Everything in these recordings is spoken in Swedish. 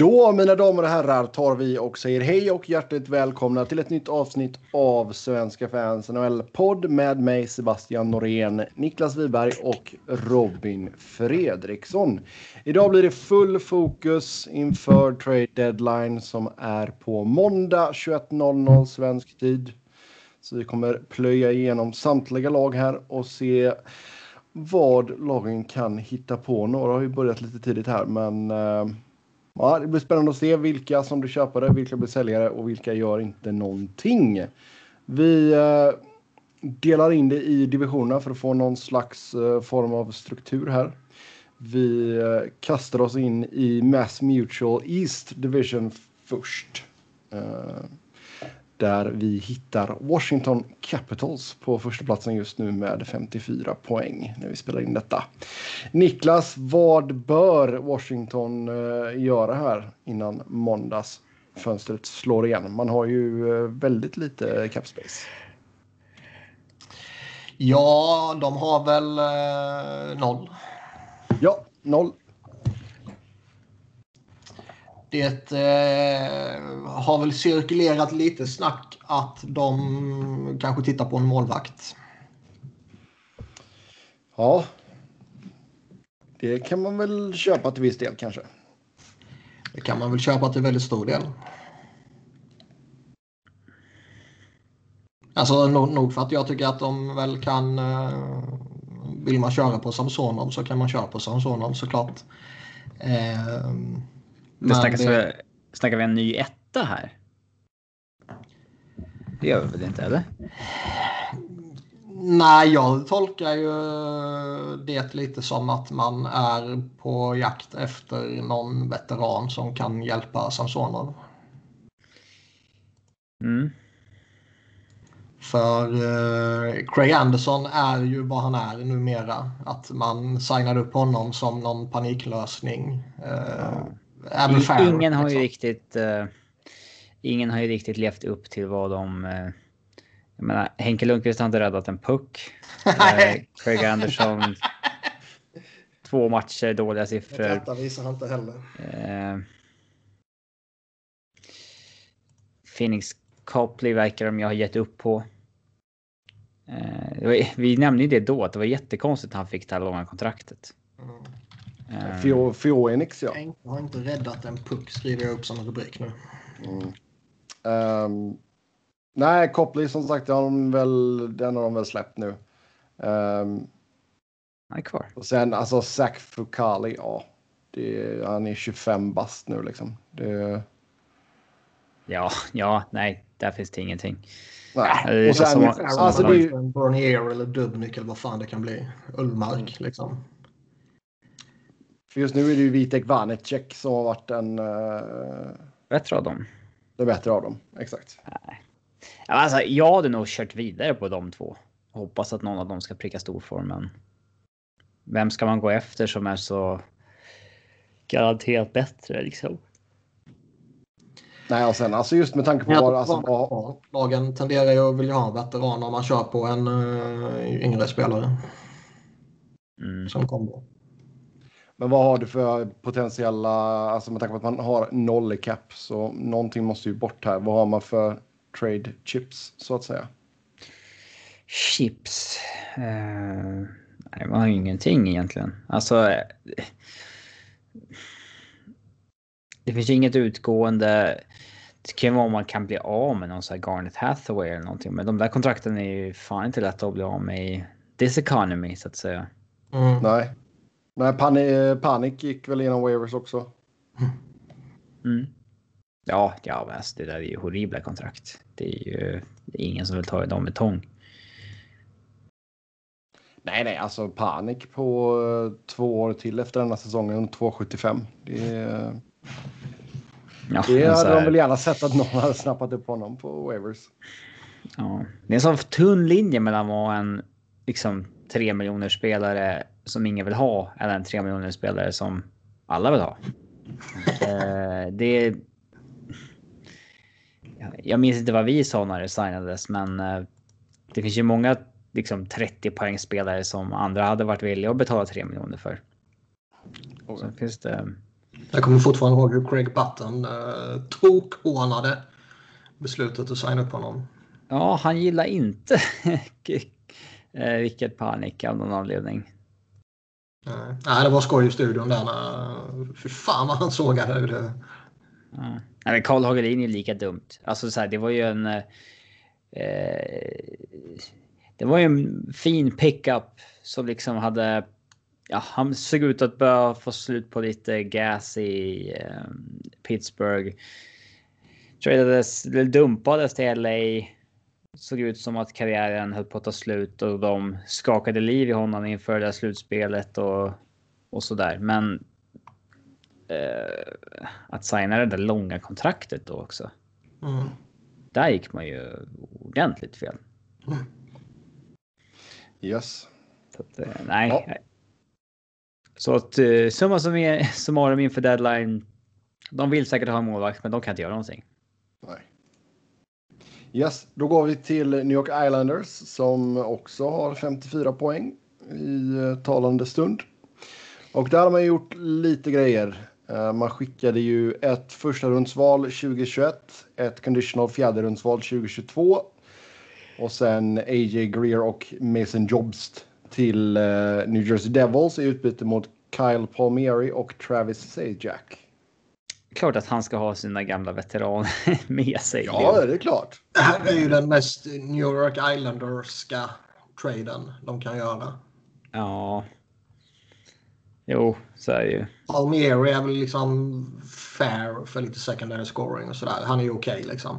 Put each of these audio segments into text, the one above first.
Då, mina damer och herrar, tar vi och säger hej och hjärtligt välkomna till ett nytt avsnitt av Svenska fans NHL-podd med mig Sebastian Norén, Niklas Wiberg och Robin Fredriksson. Idag blir det full fokus inför trade deadline som är på måndag 21.00 svensk tid. Så vi kommer plöja igenom samtliga lag här och se vad lagen kan hitta på. Några har ju börjat lite tidigt här, men eh, ja, det blir spännande att se vilka som blir köpare, vilka blir säljare och vilka gör inte någonting. Vi eh, delar in det i divisionerna för att få någon slags eh, form av struktur här. Vi eh, kastar oss in i Mass Mutual East Division först där vi hittar Washington Capitals på första platsen just nu med 54 poäng när vi spelar in detta. Niklas, vad bör Washington uh, göra här innan måndags fönstret slår igen? Man har ju uh, väldigt lite cap space. Ja, de har väl uh, noll. Ja, noll. Det eh, har väl cirkulerat lite snack att de kanske tittar på en målvakt. Ja. Det kan man väl köpa till viss del kanske. Det kan man väl köpa till väldigt stor del. Alltså nog för att jag tycker att de väl kan... Eh, vill man köra på Samsonov så kan man köra på Samsonov såklart. Eh, det snackas det... snackar vi en ny etta här? Det gör vi väl inte, eller? Nej, jag tolkar ju det lite som att man är på jakt efter någon veteran som kan hjälpa Samsonov. Mm. För uh, Craig Anderson är ju vad han är numera. Att man signade upp honom som någon paniklösning. Uh, ingen har ju liksom. riktigt... Uh, ingen har ju riktigt levt upp till vad de... Uh, jag menar, Henke Lundqvist har inte räddat en puck. uh, Craig Anderson... två matcher, dåliga siffror. Detta visar han inte heller. Uh, Phoenix Copley verkar de ju ha gett upp på. Uh, vi nämnde ju det då, att det var jättekonstigt att han fick det här långa kontraktet. Mm. Um, Phoenix, ja. Jag har inte räddat en puck, skriver jag upp som en rubrik nu. Mm. Um, nej, Copley som sagt, den har de väl, den har de väl släppt nu. Um, han är kvar. Och sen alltså Zach Fukali, ja. Det, han är 25 bast nu liksom. Det... Ja, ja, nej, där finns det ingenting. Nej. Och sen, som, alltså, det är ju... Bernier eller Dubnik eller vad fan det kan bli. Ullmark mm. liksom. För just nu är det ju Vitek Vanecek som har varit en... Uh, bättre av dem. Det bättre av dem, exakt. Nej. Alltså, jag hade nog kört vidare på de två. Hoppas att någon av dem ska pricka storformen. Vem ska man gå efter som är så garanterat bättre liksom? Nej, och sen alltså just med tanke på vad... Alltså, vad... Lagen tenderar ju att vilja ha en veteran om man kör på en uh, yngre spelare. Mm. Som kombo. Men vad har du för potentiella, alltså med tanke på att man har noll i cap så någonting måste ju bort här. Vad har man för trade chips så att säga? Chips? Uh, nej, man har ju ingenting egentligen. Alltså. Det finns ju inget utgående. Det kan ju vara om man kan bli av med någon sån här Garnet Hathaway eller någonting. Men de där kontrakten är ju fan inte lätta att bli av med i this economy så att säga. Mm. Nej. Nej, Panik, Panik gick väl igenom waivers också. Mm. Ja, ja alltså, det där är ju horribla kontrakt. Det är ju det är ingen som vill ta dem med tång. Nej, nej, alltså panik på uh, två år till efter denna säsongen, 2,75. Det, uh, ja, det hade här... de väl gärna sett att någon hade snappat upp honom på waivers. Ja, det är en sån tunn linje mellan att vara en liksom 3 miljoner spelare som ingen vill ha eller en 3 miljoner spelare som alla vill ha. eh, det Jag minns inte vad vi sa när det signades, men eh, det finns ju många liksom 30 poäng spelare som andra hade varit villiga att betala 3 miljoner för. Okay. Så finns det. Jag kommer fortfarande ihåg hur Craig Button uh, tokhånade beslutet att signa upp honom. Ja, han gillar inte Rickard Panik av någon anledning. Nej, det var skoj i studion där. Eh, fy fan vad han sågade eh, det. Nej, men Karl Hagelin är lika dumt. Alltså så här, det var ju en... Eh, eh, det var ju en fin pickup som liksom hade... Ja, han såg ut att börja få slut på lite gas i eh, Pittsburgh. Tradades, dumpades till LA. Såg ut som att karriären höll på att ta slut och de skakade liv i honom inför det här slutspelet och, och sådär. Men eh, att signa det där långa kontraktet då också. Mm. Där gick man ju ordentligt fel. Mm. Yes. Så att, eh, nej. Ja. Så att eh, summa summarum inför deadline. De vill säkert ha en målvakt, men de kan inte göra någonting. Nej. Yes, då går vi till New York Islanders som också har 54 poäng i eh, talande stund. Och där har man gjort lite grejer. Eh, man skickade ju ett första rundsval 2021, ett conditional fjärderundsval 2022 och sen A.J. Greer och Mason Jobst till eh, New Jersey Devils i utbyte mot Kyle Palmieri och Travis Sajak. Klart att han ska ha sina gamla veteraner med sig. Ja, det är klart. Det här är ju den mest New York Islanderska traden de kan göra. Ja, Jo, så är det ju. Palmieri är väl liksom fair för lite secondary scoring och sådär. Han är ju okej okay, liksom.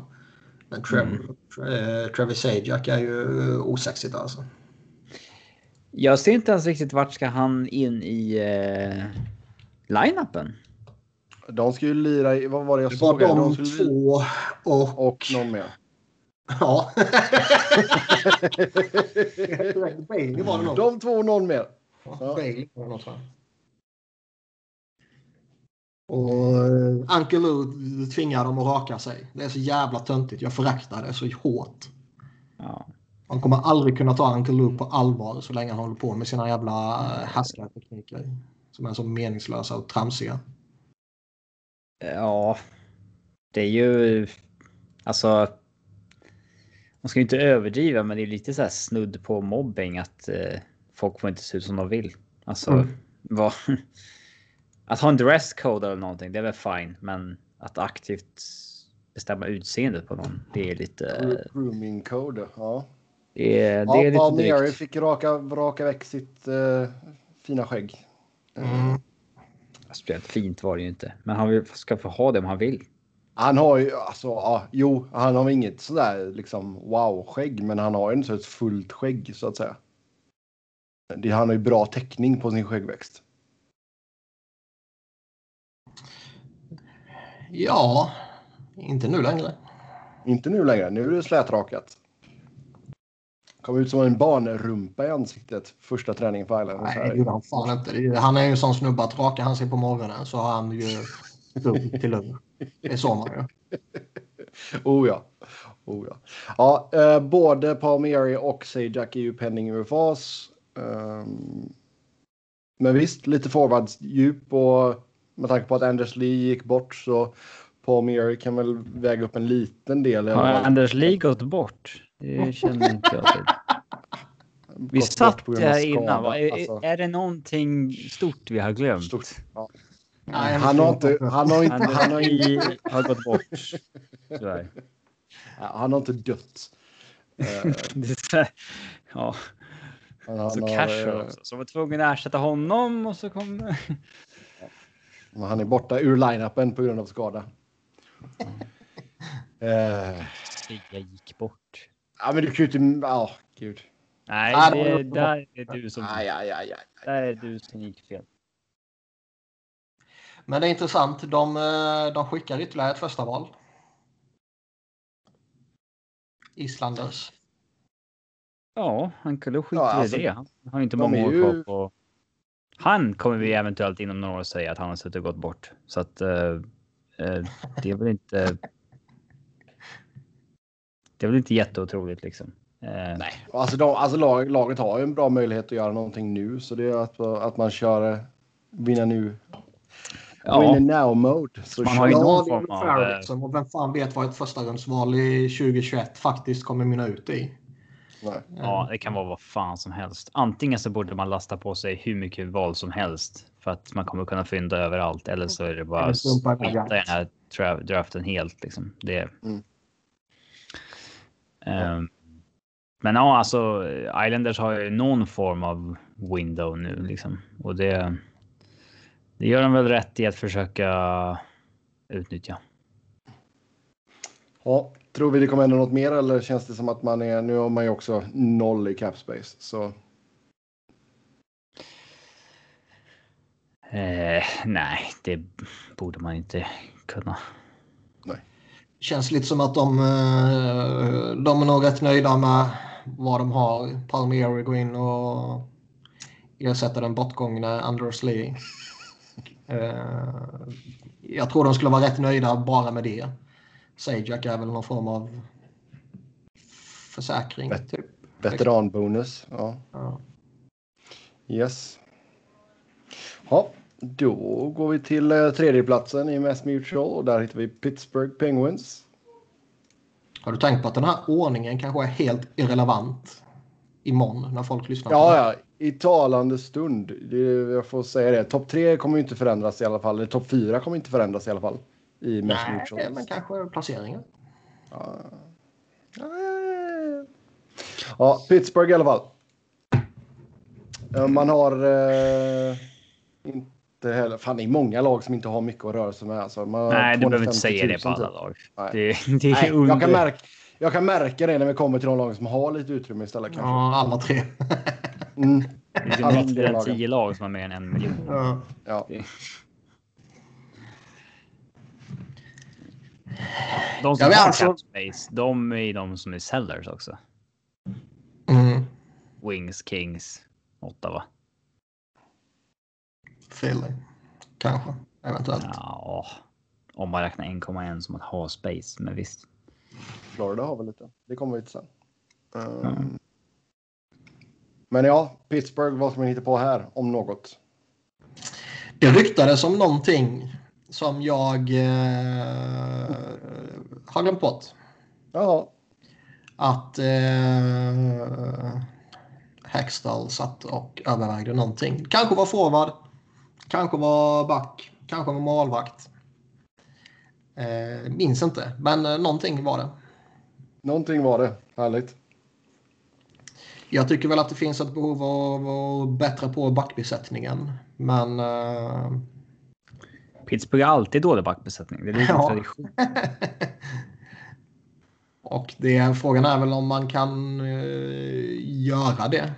Men Trev, mm. Tre, Travis Sajak är ju osexigt alltså. Jag ser inte ens riktigt vart ska han in i uh, line-upen? De ska ju lira i, vad var det jag såg? Det var de, de två och... Och någon mer. Ja. de två och någon mer. Ja. Bailey var det? Och eh, Uncle Lou tvingar dem att raka sig. Det är så jävla töntigt. Jag föraktar det så hårt. Ja. Man kommer aldrig kunna ta Uncle Lou på allvar så länge han håller på med sina jävla eh, härskartekniker. Som är så meningslösa och tramsiga. Ja. Det är ju... Alltså... Man ska ju inte överdriva men det är lite så här snudd på mobbing att eh, folk får inte se ut som de vill. Alltså, mm. vad... Att ha en dresscode eller någonting, det är väl fine. Men att aktivt bestämma utseendet på någon, det är lite... Grooming code, ja. Det är, det är ja, lite Mary fick raka, raka väck sitt uh, fina skägg. Mm. Speciellt fint var det ju inte. Men han ska få ha det om han vill. Han har ju, alltså, ja, jo, han har inget sådär liksom wow-skägg, men han har ju inte ett fullt skägg så att säga. Det, han har ju bra täckning på sin skäggväxt. Ja, inte nu längre. Inte nu längre. Nu är det slätrakat. Kom ut som en barnrumpa i ansiktet första träningen på Island. Nej, det gjorde han fan inte. Han är ju en sån snubbe att rakar han sig på morgonen så har han ju lugn till lugn. Det är så man gör. oh ja. Oh ja. ja eh, både Palmieri och Sajak är ju penning UFAs. Um, ehm, men visst, lite forwardsdjup och med tanke på att Anders Lee gick bort så Paul Meary kan väl väga upp en liten del. Har Anders Lee gått bort? Det känner inte jag till. Vi satt här innan. Är, alltså. är det någonting stort vi har glömt? Stort. Ja. Nej, han har inte... Han har inte... Han har, i, har gått bort. Tyvärr. han har inte dött. ja. Han, så Cash har, också. Så var tvungen att ersätta honom och så kom... Han är borta ur line-upen på grund av skada. uh, jag gick bort. Ja, men du kan ju inte... Ja, oh, gud. Nej, det, där är du som... Aj, aj, aj, aj. Där är du som gick fel. Men det är intressant. De, eh, de skickar ytterligare ett första val. Islanders. Ja, han kunde skita ja, alltså, i det. Han har inte många år kvar på... Han kommer vi eventuellt inom några år säga att han har suttit och gått bort. Så att uh, det är väl inte. Det är väl inte jätteotroligt liksom. Uh, Nej, alltså, de, alltså lag, laget har ju en bra möjlighet att göra någonting nu så det är att, att man kör vinna nu. ja. win now mode. Så man har ju någon form av... Eh, liksom. Och vem fan vet vad ett första rundsval i 2021 faktiskt kommer mynna ut i. Nej. Ja, det kan vara vad fan som helst. Antingen så borde man lasta på sig hur mycket val som helst för att man kommer kunna fynda överallt. Eller så är det bara att skita i den här draften helt. Liksom. Det... Mm. Um, men ja, alltså Islanders har ju någon form av window nu liksom och det. Det gör de väl rätt i att försöka utnyttja. Ja, tror vi det kommer hända något mer eller känns det som att man är nu har man ju också noll i cap space så. Eh, nej, det borde man inte kunna. Nej. Känns lite som att de, eh, de är nog rätt nöjda med vad de har. Palmieri går in och ersätter den bortgångne Anders Lee. Eh, jag tror de skulle vara rätt nöjda bara med det. Sajak är väl någon form av försäkring. Vet, typ. Veteranbonus. Ja. ja. Yes. Ja, då går vi till eh, tredjeplatsen i Mass Mutual och där hittar vi Pittsburgh Penguins. Har du tänkt på att den här ordningen kanske är helt irrelevant imorgon när folk lyssnar? Ja, ja. I talande stund. Det, jag får säga det. Topp tre kommer inte förändras i alla fall. Topp fyra kommer inte förändras i alla fall. I Nej, men kanske placeringen. Ja. ja, Pittsburgh i alla fall. Man har eh, inte heller... Fan, det är många lag som inte har mycket att röra sig med. Alltså, Nej, du behöver inte säga det på alla typ. lag. Det, det är Nej, jag, kan märka, jag kan märka det när vi kommer till de lag som har lite utrymme istället. Kanske. Ja, alla tre. mm. Det är mindre än tio lag som har mer än en miljon. Ja. ja. De som ja, har alltså... space, de är de som är sellers också. Mm. Wings, Kings, Ottawa. Philly. Kanske, eventuellt. Ja, om man räknar 1,1 som att ha space, men visst. Florida har väl lite. Det kommer vi till sen. Um, mm. Men ja, Pittsburgh, vad ska man hitta på här om något? Det ryktades om någonting som jag eh, har glömt bort. Ja. Att eh, Hextall satt och övervägde någonting. Kanske var forward, kanske var back, kanske var målvakt. Eh, minns inte, men eh, någonting var det. Någonting var det. Härligt. Jag tycker väl att det finns ett behov av att bättra på backbesättningen. Men... Uh... Pittsburgh har alltid dålig backbesättning. Det är ja. tradition. Och det, frågan är väl om man kan uh, göra det.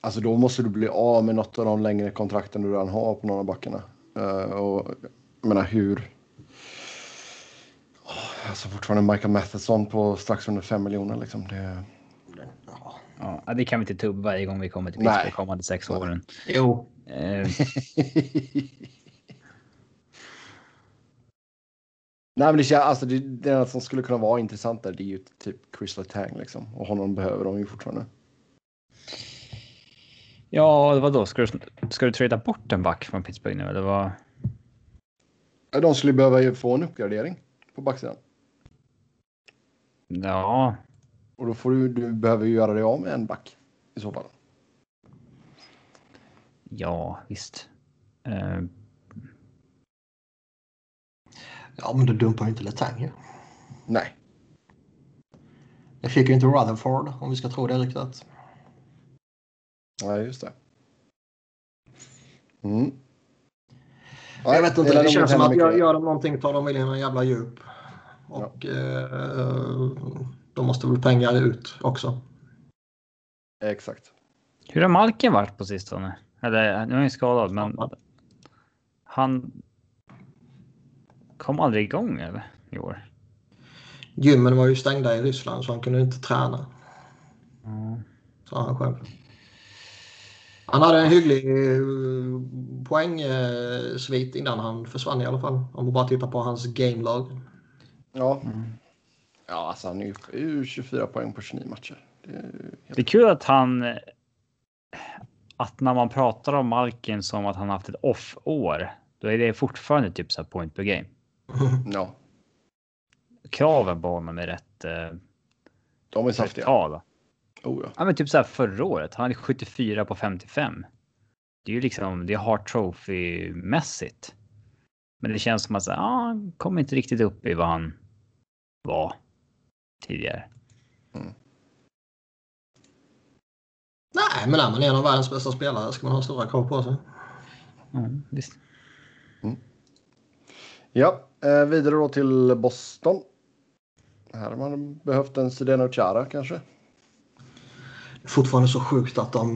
Alltså då måste du bli av med något av de längre kontrakten du redan har på några av backarna. Uh, och jag menar hur... Alltså fortfarande Michael Matheson på strax under 5 miljoner liksom. Det... Ja, det kan vi inte tubba varje gång vi kommer till Pittsburgh kommande sex åren. Jo. Eh. Nej, men det, alltså, det, det enda som skulle kunna vara intressant där det är ju typ Chris Letang liksom. Och honom behöver de ju fortfarande. Ja, vad då? Ska du, ska du trada bort en back från Pittsburgh nu eller vad? De skulle behöva få en uppgradering på backsidan. Ja. Och då får du, du behöver ju göra dig av med en back i så fall. Ja, visst. Uh... Ja, men du dumpar ju inte Letang Nej. Jag fick ju inte Rutherford om vi ska tro det riktigt. Nej, just det. Mm. jag vet inte, det, det känns som att jag gör de någonting tar de väl in en jävla djup. Och ja. eh, då måste väl pengar ut också. Exakt. Hur har Malken varit på sistone? Eller nu är han skadad, men han kom aldrig igång eller i år. Gymmen var ju stängda i Ryssland så han kunde inte träna. Mm. Sa han själv. Han hade en hygglig eh, poängsvit innan han försvann i alla fall. Om man bara tittar på hans gamelag. Ja. Mm. Ja, alltså han är ju 24 poäng på 29 matcher. Det är, helt... det är kul att han att när man pratar om Malkin som att han haft ett off-år, då är det fortfarande typ så här point per game. Ja. Kraven på honom är rätt. Eh, De är saftiga. tala. Oh, ja. Ja, men typ så här förra året. Han hade 74 på 55. Det är ju liksom, det är Hart Trophy mässigt. Men det känns som att så han kommer inte riktigt upp i vad han var tidigare. Nej, men är man en av världens bästa spelare ska man ha stora krav på sig. Ja, visst. ja. Eh, vidare då till Boston. Här har man behövt en Zdeno Chara kanske. Fortfarande så sjukt att de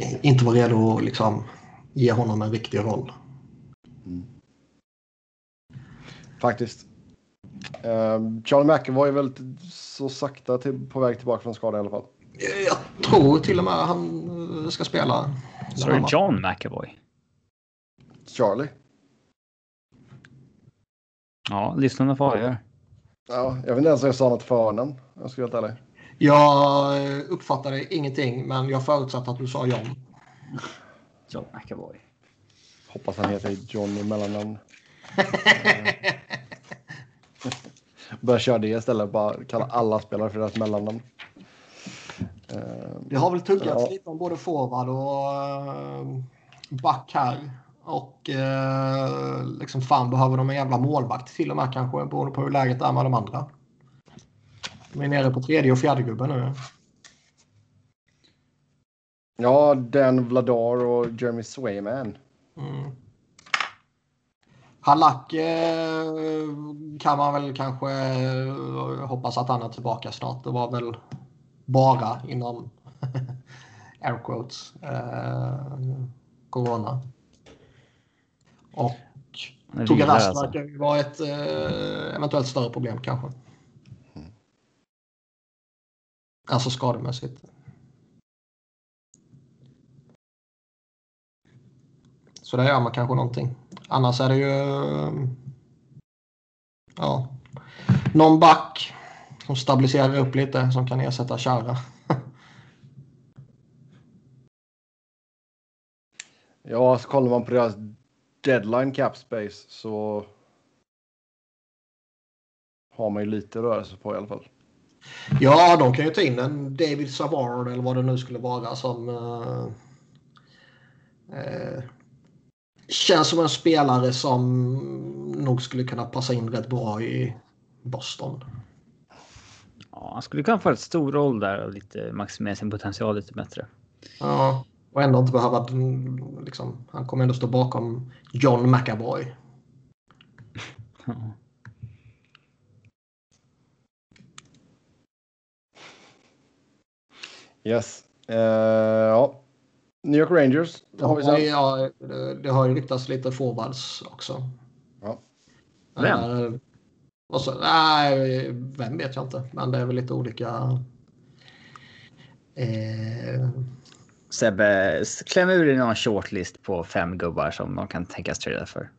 eh, inte var redo att liksom ge honom en riktig roll. Faktiskt. Eh, Charlie McAvoy är väl så sakta till, på väg tillbaka från skada i alla fall. Jag tror till och med han eh, ska spela. Så är John McAvoy. Charlie. Ja, lyssnarna får avgöra. Ja, jag vet inte ens om jag sa något förnamn. Jag ska vara helt ärlig. Jag eh, uppfattade ingenting, men jag förutsatte att du sa John. John McAvoy. Hoppas han heter John i mellannamn. Eh, Börja köra det istället. Bara kalla alla spelare för deras mellannamn. Eh, Det har väl tuggats Ja. lite om både forward och uh, back här. Och eh, liksom fan behöver de en jävla målvakt till och med kanske beroende på hur läget är med de andra. De är nere på tredje och fjärde gubben nu. Ja, Dan Vladar och Jeremy Swayman. Mm. Halak eh, kan man väl kanske eh, hoppas att han är tillbaka snart. Det var väl bara inom air quotes eh, corona. Och Rast alltså. verkar ju vara ett eh, eventuellt större problem kanske. Alltså skademässigt. Så där gör man kanske någonting. Annars är det ju... Eh, ja. Någon back som stabiliserar upp lite som kan ersätta Chara. Ja, så kollar man på deras deadline cap space så har man ju lite rörelse på i alla fall. Ja, de kan ju ta in en David Savard eller vad det nu skulle vara som... eh, eh, känns som en spelare som nog skulle kunna passa in rätt bra i Boston. Ja, han skulle kunna få ett stor roll där och lite maximera sin potential lite bättre. Ja, och ändå inte behöva... Liksom, han kommer ändå stå bakom John McAvoy. Ja. Yes. Eh, ja. New York Rangers. Det har Ja, ja, det, det har ju ryktats lite forwards också. Ja. Vem? Och så, nej, vem vet jag inte. Men det är väl lite olika... Eh, Sebbe, kläm ur dig någon shortlist på fem gubbar som de kan tänkas trada för.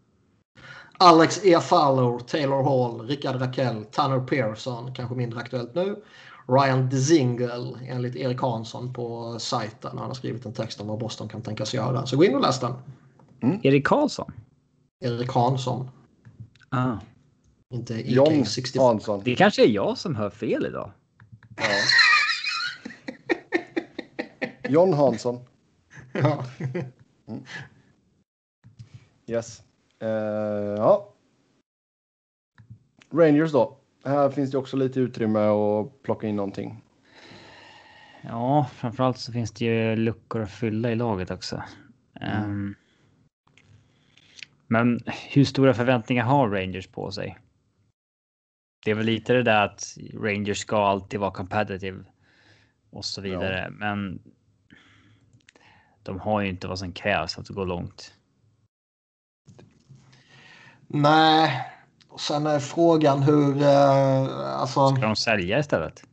Alex E. Fowler, Taylor Hall, Rickard Rakell, Tanner Pearson, kanske mindre aktuellt nu. Ryan Dzingel enligt Erik Hansson på sajten. Han har skrivit en text om vad Boston kan tänkas göra. Så gå in och läs den. Erik Karlsson? Erik Hansson, Ah. inte John EK64. Hansson. Det kanske är jag som hör fel idag. Ja. John Hansson. Ja. Yes. Eh, ja. Rangers då. Här finns det också lite utrymme att plocka in någonting. Ja, framförallt så finns det ju luckor att fylla i laget också. Ehm, men hur stora förväntningar har Rangers på sig? Det är väl lite det där att Rangers ska alltid vara competitive och så vidare, men. De har ju inte vad som krävs för att gå långt. Nej, och sen är frågan hur... Eh, alltså, Ska de sälja istället?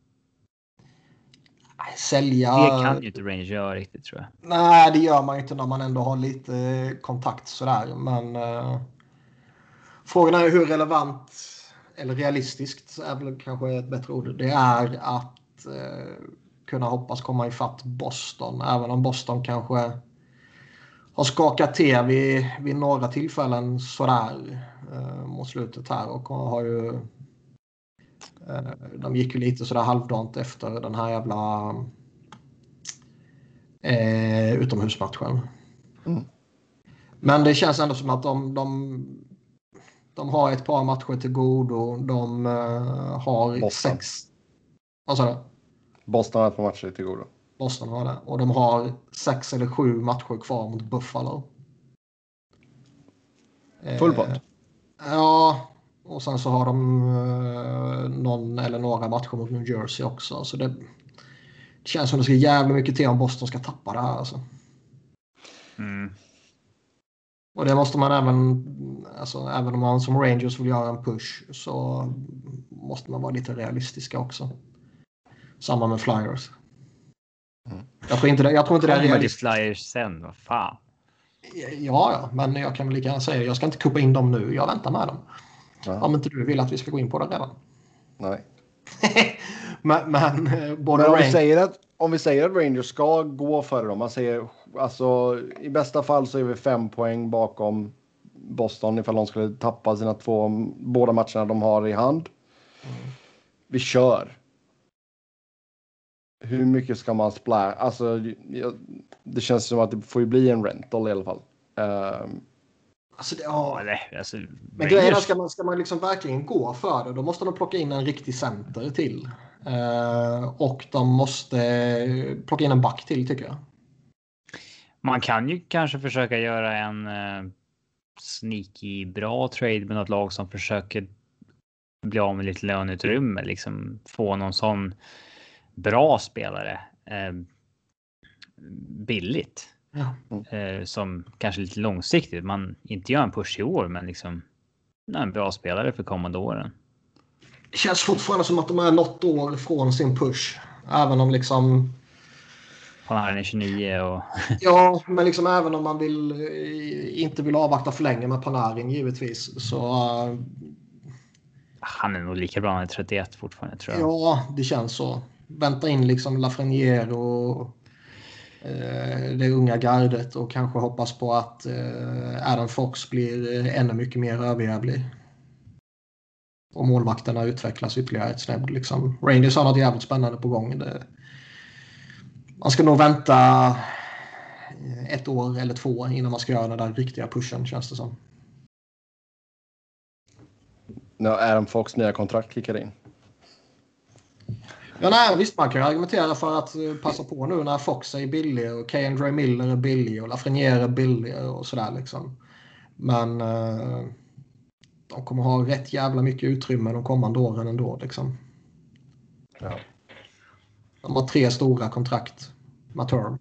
sälja... Det kan ju inte Rangers göra riktigt tror jag. Nej, det gör man ju inte när man ändå har lite kontakt sådär. Men eh, frågan är hur relevant eller realistiskt är väl kanske ett bättre ord. Det är att eh, kunna hoppas komma ifatt Boston. Även om Boston kanske har skakat till vid, vid några tillfällen sådär eh, mot slutet här och har ju eh, de gick ju lite sådär halvdant efter den här jävla eh, utomhusmatchen. Mm. Men det känns ändå som att de, de, de har ett par matcher till godo. De uh, har Boston. sex... Vad sa du? Boston har ett par matcher till godo. Boston har det. Och de har sex eller sju matcher kvar mot Buffalo. Full pott? Eh, ja, och sen så har de eh, någon eller några matcher mot New Jersey också. Så det, det känns som det ska jävla mycket till om Boston ska tappa det här. Alltså. Mm. Och det måste man även, alltså, även om man som Rangers vill göra en push så måste man vara lite realistiska också. Samma med Flyers. Mm. Jag tror inte det, jag tror inte det är realistiskt. Flyers sen, vad fan. Ja, ja, men jag kan väl lika gärna säga jag ska inte kuppa in dem nu. Jag väntar med dem. Ja. Om inte du vill att vi ska gå in på det redan. Nej. men, men, eh, men om, vi säger att, om vi säger att Rangers ska gå före dem. Man säger alltså i bästa fall så är vi fem poäng bakom Boston ifall de skulle tappa sina två, båda matcherna de har i hand. Mm. Vi kör. Hur mycket ska man splash? Alltså, det känns som att det får ju bli en rental i alla fall. Uh, Alltså, det, ja. alltså, men grejen är, ska man, ska man liksom verkligen gå för det, då måste de plocka in en riktig center till. Uh, och de måste plocka in en back till tycker jag. Man kan ju kanske försöka göra en uh, sneaky bra trade med något lag som försöker bli av med lite löneutrymme, liksom få någon sån bra spelare uh, billigt. Ja. Uh, som kanske lite långsiktigt. Man inte gör en push i år, men liksom en bra spelare för kommande åren. Det känns fortfarande som att de är något år från sin push. Även om liksom... Han är 29 och... ja, men liksom även om man vill, eh, inte vill avvakta för länge med Panarin givetvis. Så... Han är nog lika bra, han är 31 fortfarande tror jag. Ja, det känns så. Vänta in liksom Lafreniere och eh, det unga gardet och kanske hoppas på att eh, Adam Fox blir eh, ännu mycket mer överjävlig och målvakterna utvecklas ytterligare ett snäpp. Liksom. Rangers har något jävligt spännande på gång. Det... Man ska nog vänta ett år eller två innan man ska göra den där riktiga pushen känns det som. När Adam Fox nya kontrakt kickar in. Ja, nej, visst, man kan ju argumentera för att eh, passa på nu när Fox är billig och K. Miller är billig och Lafreniere är billig och sådär liksom. Men uh, de kommer ha rätt jävla mycket utrymme de kommande åren ändå. Liksom. Ja. De har tre stora kontrakt med term.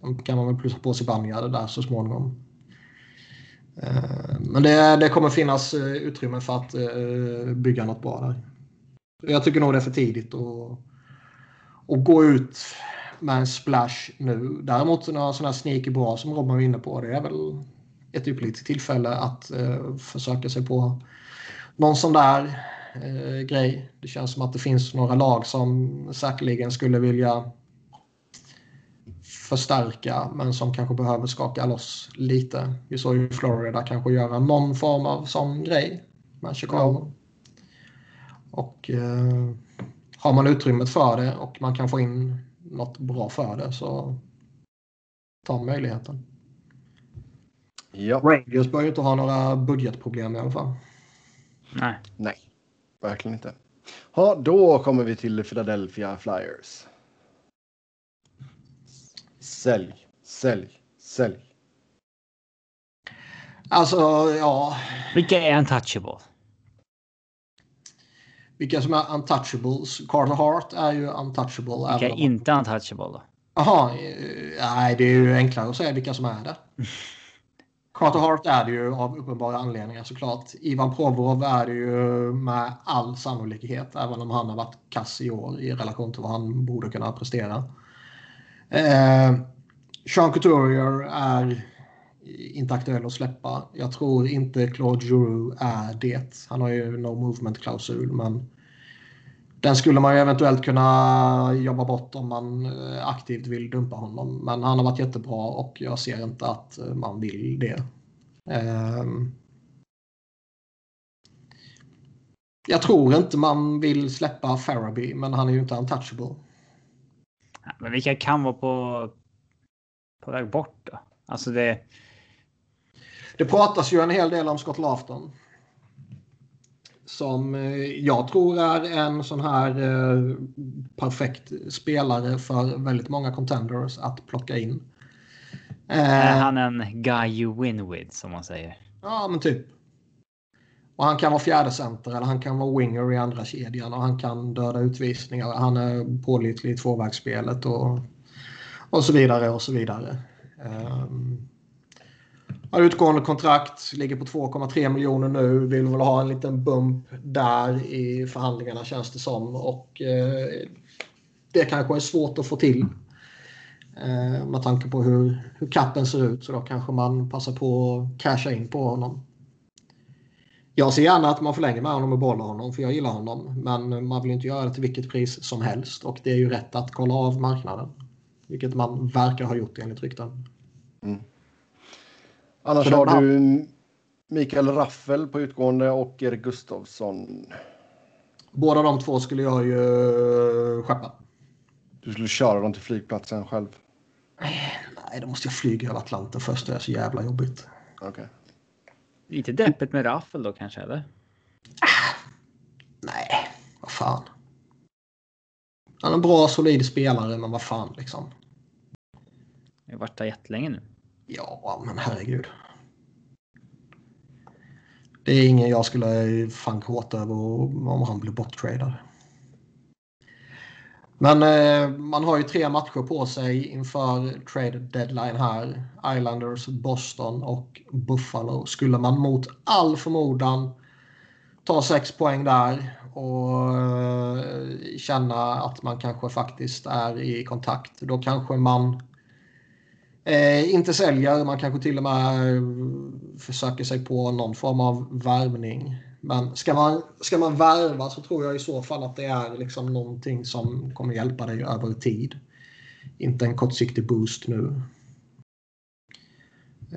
De kan man väl plussa på sig Banjade där så småningom. Eh, men det, det kommer finnas eh, utrymme för att eh, bygga något bra där. Jag tycker nog det är för tidigt att, att gå ut med en splash nu. Däremot några sådana sneaky bra som Robin var inne på. Det är väl ett ypperligt tillfälle att eh, försöka sig på någon sån där eh, grej. Det känns som att det finns några lag som säkerligen skulle vilja förstärka men som kanske behöver skaka loss lite. Vi såg ju Florida kanske göra någon form av sån grej med Chicago. Och eh, har man utrymmet för det och man kan få in något bra för det så ta möjligheten. Ja. Rangers bör ju inte ha några budgetproblem i alla fall. Nej. Nej, verkligen inte. Ja, då kommer vi till Philadelphia Flyers. Sälj, sälj, sälj. Alltså, ja. Vilka är untouchable? Vilka som är untouchables? Carter Hart är ju untouchable. Vilka är inte untouchable då? Jaha, eh, nej det är ju enklare att säga vilka som är det. Carter Hart är det ju av uppenbara anledningar såklart. Ivan Provorov är det ju med all sannolikhet, även om han har varit kass i år i relation till vad han borde kunna prestera. Eh, Sean Couturier är inte aktuell att släppa. Jag tror inte Claude Giroux är det. Han har ju no movement-klausul, men Den skulle man ju eventuellt kunna jobba bort om man eh, aktivt vill dumpa honom. Men han har varit jättebra och jag ser inte att eh, man vill det. Um, jag tror inte man vill släppa Faraby, men han är ju inte untouchable. men vilka kan vara på, på väg bort då? Alltså det... Det pratas ju en hel del om Scott Lafton. Som eh, jag tror är en sån här eh, perfekt spelare för väldigt många contenders att plocka in. Är han en guy you win with som man säger? Ja, men typ. Och han kan vara fjärde center eller han kan vara winger i andra kedjan och han kan döda utvisningar. Han är pålitlig i tvåvägsspelet och, och så vidare och så vidare. Um, har utgående kontrakt, ligger på 2,3 miljoner nu. Vill väl ha en liten bump där i förhandlingarna känns det som. Och eh, det kanske är svårt att få till. Eh, med tanke på hur, hur kappen ser ut så då kanske man passar på att casha in på honom. Jag ser gärna att man förlänger med honom och bollar honom för jag gillar honom. Men man vill inte göra det till vilket pris som helst och det är ju rätt att kolla av marknaden. Vilket man verkar ha gjort enligt rykten. Mm. Annars har man... du Mikael Raffel på utgående och Erik Gustafsson. Båda de två skulle jag ju skeppa. Du skulle köra dem till flygplatsen själv? Nej, då måste jag flyga över Atlanten först. Det är så jävla jobbigt. Okej. Okay. Lite deppigt med Raffel då kanske, eller? Ah, nej, vad fan. Han är en bra, solid spelare, men vad fan liksom. Jag har varit där jättelänge nu. Ja, men herregud. Det är ingen jag skulle fan hårt över om han blir borttradad. Men eh, man har ju tre matcher på sig inför trade deadline här. Islanders, Boston och Buffalo. Skulle man mot all förmodan ta sex poäng där och eh, känna att man kanske faktiskt är i kontakt. Då kanske man Eh, inte säljer, man kanske till och med eh, försöker sig på någon form av värvning. Men ska man, ska man värva så tror jag i så fall att det är liksom någonting som kommer hjälpa dig över tid. Inte en kortsiktig boost nu.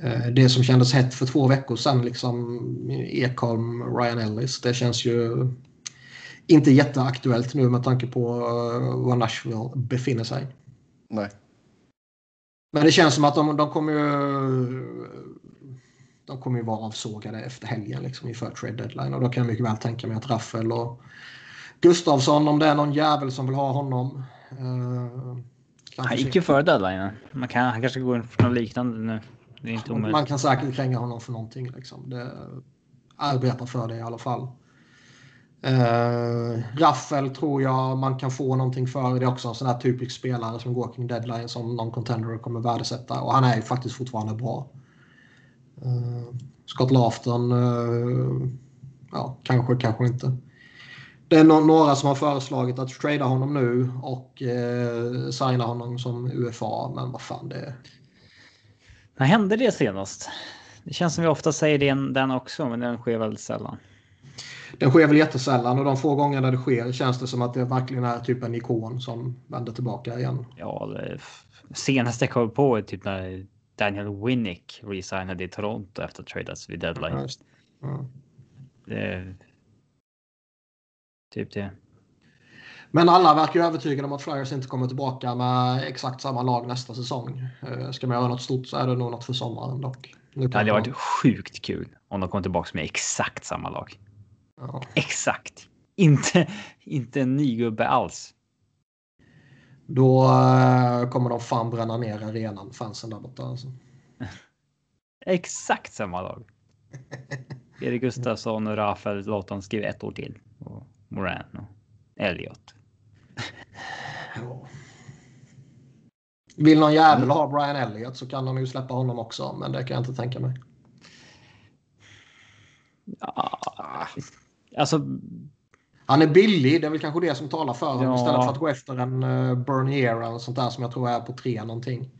Eh, det som kändes hett för två veckor sedan, liksom Ekholm, Ryan Ellis, det känns ju inte jätteaktuellt nu med tanke på eh, var Nashville befinner sig. Nej. Men det känns som att de, de kommer ju de kommer ju vara avsågade efter helgen liksom, inför trade deadline. Och då kan jag mycket väl tänka mig att Raffel och Gustavsson, om det är någon jävel som vill ha honom. Eh, han gick ju före deadline. Man kan, han kanske går för något liknande nu. Det är inte omöjligt. Man kan säkert kränga honom för någonting. Liksom. Det, arbetar för det i alla fall. Uh, Raffel tror jag man kan få någonting för. Det är också en sån här typisk spelare som går kring deadline som någon contender kommer värdesätta. Och han är ju faktiskt fortfarande bra. Uh, Scott Lafton, uh, eh, ja, kanske, kanske inte. Det är no några som har föreslagit att trada honom nu och uh, signa honom som UFA. Men vad fan det är. När hände det senast? Det känns som vi ofta säger den också, men den sker väldigt sällan. Den sker väl jättesällan och de få gånger när det sker känns det som att det verkligen är typ en ikon som vänder tillbaka igen. Ja, det senaste jag kom på är typ när Daniel Winnick resignade i Toronto efter att tradas vid deadline. Ja, det, typ det. Men alla verkar ju övertygade om att Flyers inte kommer tillbaka med exakt samma lag nästa säsong. Eh, ska man göra något stort så är det nog något för sommaren dock. Det hade varit sjukt kul om de kom tillbaka med exakt samma lag. Ja. Exakt. Inte, inte en ny gubbe alls. Då uh, kommer de fan bränna ner arenan, fansen där borta. Alltså. Exakt samma lag. Erik Gustafsson och Rafael dem skriva ett år till. Och Moran och Elliot. Vill någon jävel ha Brian Elliot så kan de ju släppa honom också, men det kan jag inte tänka mig. Ja, Alltså, han är billig, det är väl kanske det som talar för honom ja. istället för att gå efter en uh, Bernier eller sånt där som jag tror är på tre någonting.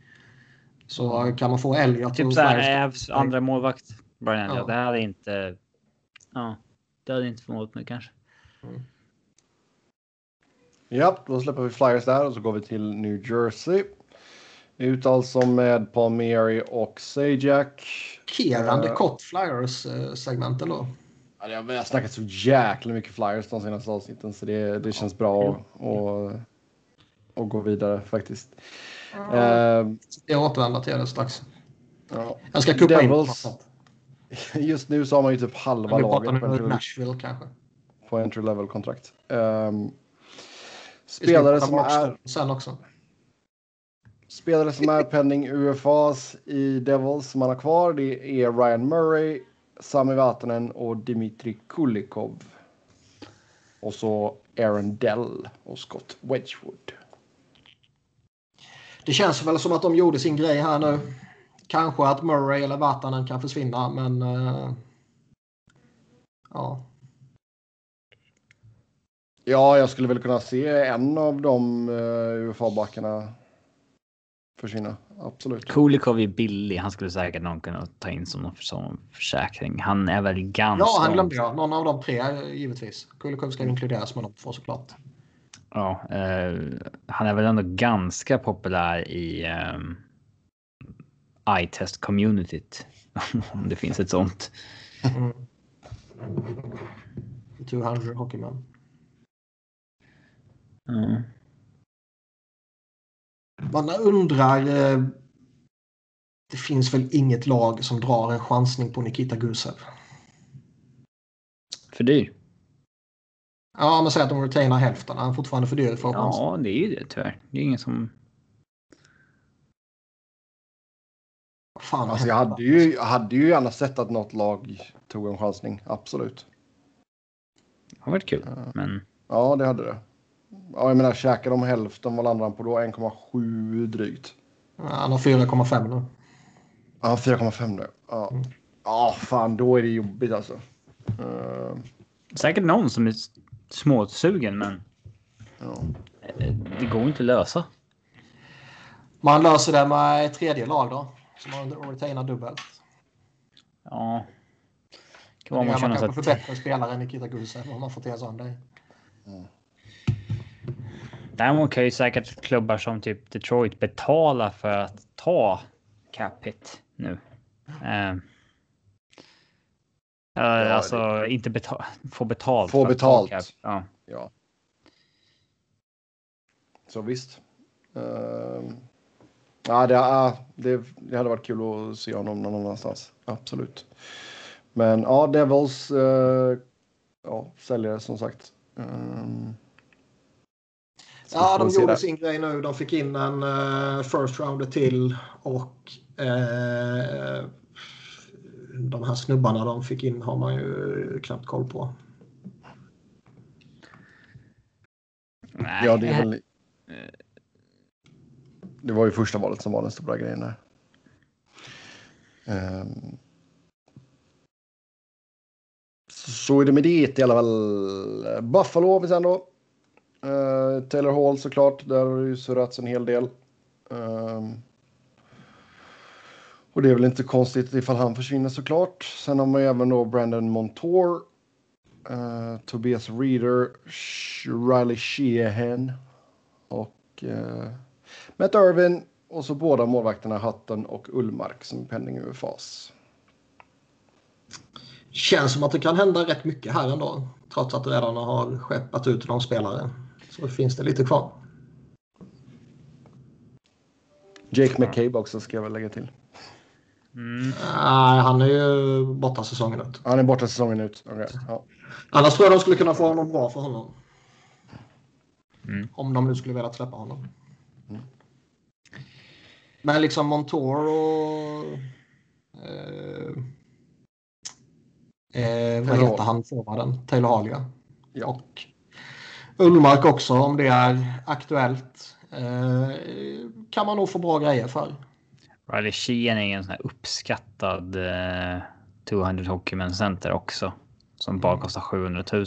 Så kan man få Elliot. Typ såhär Ävs andra målvakt. Brian ja. Det hade inte. Ja, det hade inte förmått mig kanske. Mm. Ja, då släpper vi Flyers där och så går vi till New Jersey. Ut alltså med Palmieri och Sajak. Chockerande uh, kort Flyers-segment ändå. Ja, jag har snackat så jäkla mycket Flyers de senaste avsnitten så det, det känns bra att och gå vidare faktiskt. Uh, jag återvänder till det strax. Ja. Jag ska kuppa Devils, in. Just nu så har man ju typ halva laget på entry, Nashville, kanske. på entry level kontrakt. Um, spelare som är... Sen också. Spelare som är penning UFAs i Devils som man har kvar det är Ryan Murray, Sami Vatanen och Dimitri Kulikov. Och så Aaron Dell och Scott Wedgwood. Det känns väl som att de gjorde sin grej här nu. Kanske att Murray eller Vatanen kan försvinna, men... Uh, ja. Ja, jag skulle väl kunna se en av de uh, UFA-backarna försvinna. Absolut. Kulikov är billig. Han skulle säkert någon kunna ta in som någon som försäkring. Han är väl ganska... Ja, han glömde jag. Någon av de tre givetvis. Kulikov ska inkluderas med de två såklart. Ja, eh, han är väl ändå ganska populär i eh, eye-test communityt. Om det finns ett sånt. Mm. 200 hockeyman. Mm. Man undrar. Eh, det finns väl inget lag som drar en chansning på Nikita Gusev? För dyr? Ja, men säg att de retainar hälften. Han är fortfarande för dyr för att Ja, det är ju det tyvärr. Det är ingen som... Fan, alltså, jag hade ju, jag hade ju gärna sett att något lag tog en chansning. Absolut. Det har varit kul, men... Ja, det hade det. Ja, jag menar, käkar de hälften, vad landar han på då? 1,7 drygt. Ja, han har 4,5 nu. Ja, 4,5 nu. Ja. Mm. ja, fan, då är det jobbigt alltså. Uh... Säkert någon som är småsugen, men ja. det går inte att lösa. Man löser det med ett tredje lag då, som har retainar dubbelt. Ja. Det kan man kanske för bättre spelare än Nikita Gusev om man får till sån det. Mm. Däremot kan ju säkert klubbar som typ Detroit betala för att ta cap hit nu. Uh, ja, alltså det... inte betala, få betalt. Få betalt. Ja. ja. Så visst. Uh, ja, det, uh, det, det, hade varit kul att se honom någon annanstans. Absolut. Men ja, Devils. Uh, ja, säljare som sagt. Um, Ja, de gjorde sin grej nu. De fick in en uh, first rounder till och uh, de här snubbarna de fick in har man ju knappt koll på. Nej. Ja, det är väl... Det var ju första valet som var den stora grejen där. Um... Så är det med det i alla fall. Buffalo har vi sen då. Uh, Taylor Hall såklart, där har det ju surrats en hel del. Um, och det är väl inte konstigt ifall han försvinner såklart. Sen har man ju även då Brandon Montour, uh, Tobias Reader, Riley Sheehan och uh, Matt Irvin och så båda målvakterna Hutton och Ullmark som penning UFAs. Känns som att det kan hända rätt mycket här ändå. Trots att det redan har skeppat ut någon spelare. Så finns det lite kvar. Jake McCabe också ska jag väl lägga till. Mm. Nej, han är ju borta säsongen ut. Han är borta säsongen ut. Okay. Ja. Annars tror jag de skulle kunna få honom bra för honom. Mm. Om de nu skulle vilja släppa honom. Mm. Men liksom Montour och... Eh, eh, vad heter han forwarden? Taylor Halia. Ja. Och Ullmark också om det är aktuellt. Eh, kan man nog få bra grejer för. Riley Sheehan är en sån här uppskattad eh, 200 Hockeyman center också. Som bara mm. kostar 700 000.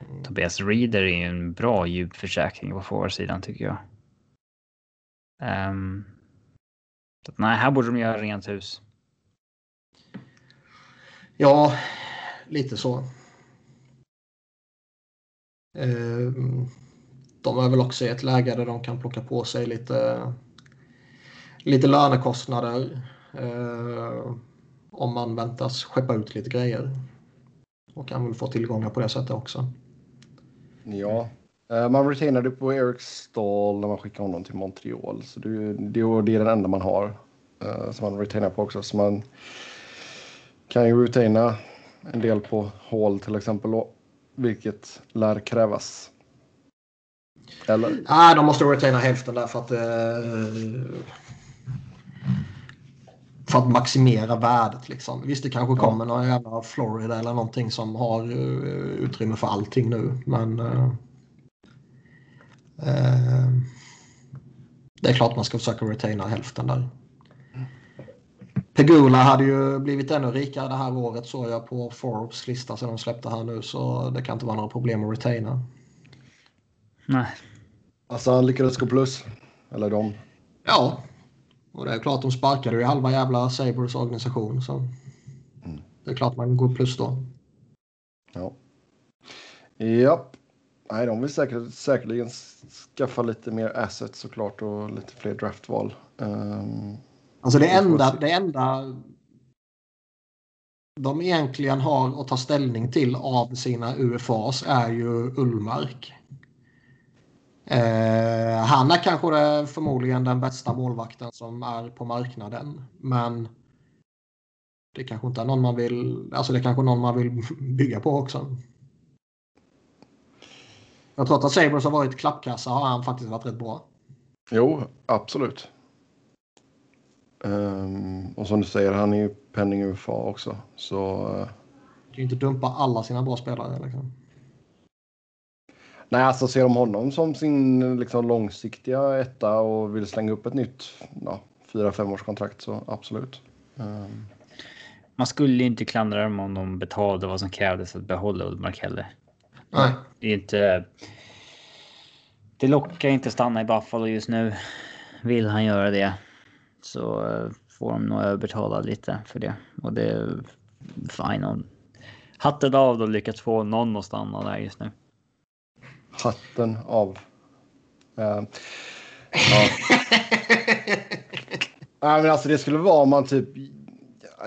Mm. Tobias Reader är ju en bra djupförsäkring på forwardsidan tycker jag. Um, nej, här borde de göra rent hus. Ja, lite så. Eh, de är väl också i ett läge där de kan plocka på sig lite, lite lönekostnader. Eh, om man väntas skeppa ut lite grejer. Och kan väl få tillgångar på det sättet också. Ja, eh, man retainade på Eric Stahl när man skickade honom till Montreal. Så det, är, det är den enda man har eh, som man retainar på också. Så man kan ju retaina en del på Hall till exempel. Vilket lär krävas. Eller? Nej, ah, de måste retaina hälften där för att... Uh, för att maximera värdet. Liksom. Visst, det kanske kommer ja. några jävla Florida eller någonting som har uh, utrymme för allting nu. Men uh, uh, det är klart man ska försöka retaina hälften där. Pegula hade ju blivit ännu rikare det här året såg jag på Forbes lista som de släppte här nu så det kan inte vara några problem att retaina. Nej. Alltså han lyckades gå plus. Eller de. Ja. Och det är klart de sparkade ju halva jävla Sabres organisation så. Mm. Det är klart man går plus då. Ja. Japp. Nej, de vill säkert, säkerligen skaffa lite mer assets såklart och lite fler draftval. Um, Alltså det enda, det enda de egentligen har att ta ställning till av sina UFAs är ju Ullmark. Eh, han är kanske det, förmodligen den bästa målvakten som är på marknaden. Men det kanske inte är någon man vill, alltså det kanske någon man vill bygga på också. Jag tror att Sabres har varit klappkassa har han faktiskt varit rätt bra. Jo, absolut. Um, och som du säger, han är ju penning UFA också. Så... Uh... Kan ju inte dumpa alla sina bra spelare liksom. Nej, alltså ser de honom som sin liksom, långsiktiga etta och vill slänga upp ett nytt ja, fyra femårskontrakt så absolut. Um... Man skulle inte klandra dem om de betalade vad som krävdes att behålla Ullmark heller. Nej. Det är inte. Det lockar inte stanna i Buffalo just nu. Vill han göra det så eh, får de nog överbetala lite för det. Och det är fine. Hatten av då lyckats få någon att stanna där just nu. Hatten av. Uh, ja. Nej, men alltså det skulle vara om man typ,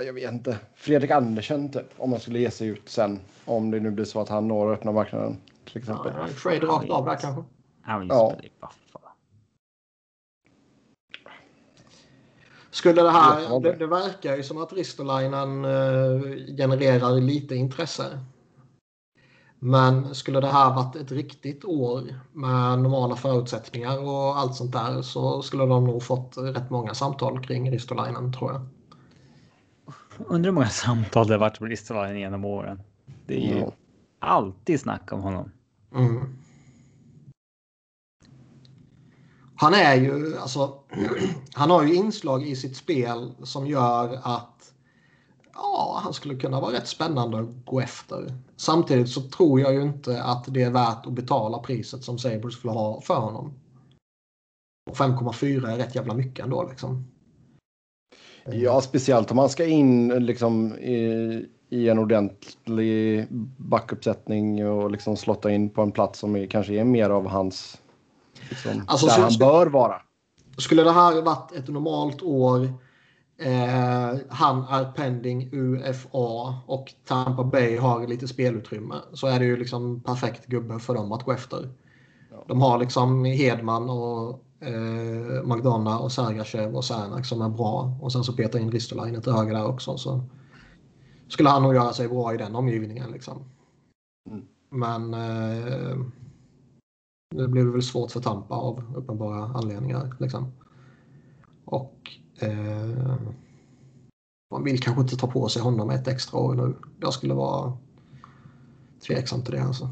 jag vet inte, Fredrik Andersen typ. Om man skulle ge sig ut sen. Om det nu blir så att han når öppna marknaden. Till exempel. Ja, trade rakt av där kanske. Han vill ja. spela i Buffalo. Skulle det här, det, det verkar ju som att Ristolainen eh, genererar lite intresse. Men skulle det här varit ett riktigt år med normala förutsättningar och allt sånt där så skulle de nog fått rätt många samtal kring Ristolainen tror jag. Undrar hur många samtal det varit med Ristolainen genom åren. Det är ju mm. alltid snack om honom. Mm. Han är ju, alltså, han har ju inslag i sitt spel som gör att ja, han skulle kunna vara rätt spännande att gå efter. Samtidigt så tror jag ju inte att det är värt att betala priset som Sabres skulle ha för honom. 5,4 är rätt jävla mycket ändå liksom. Ja, speciellt om man ska in liksom i, i en ordentlig backuppsättning och liksom slotta in på en plats som är, kanske är mer av hans Liksom, alltså, där så, han bör vara. Skulle det här varit ett normalt år, eh, han är pending UFA och Tampa Bay har lite spelutrymme så är det ju liksom perfekt gubbe för dem att gå efter. Ja. De har liksom Hedman och eh, McDonough och Sergachev och Särnak som är bra och sen så petar in Ristolainen till höger där också. Så skulle han nog göra sig bra i den omgivningen liksom. Mm. Men eh, det blev väl svårt för Tampa av uppenbara anledningar. Liksom. Och eh, man vill kanske inte ta på sig honom ett extra år nu. Jag skulle vara tveksam till det. Alltså.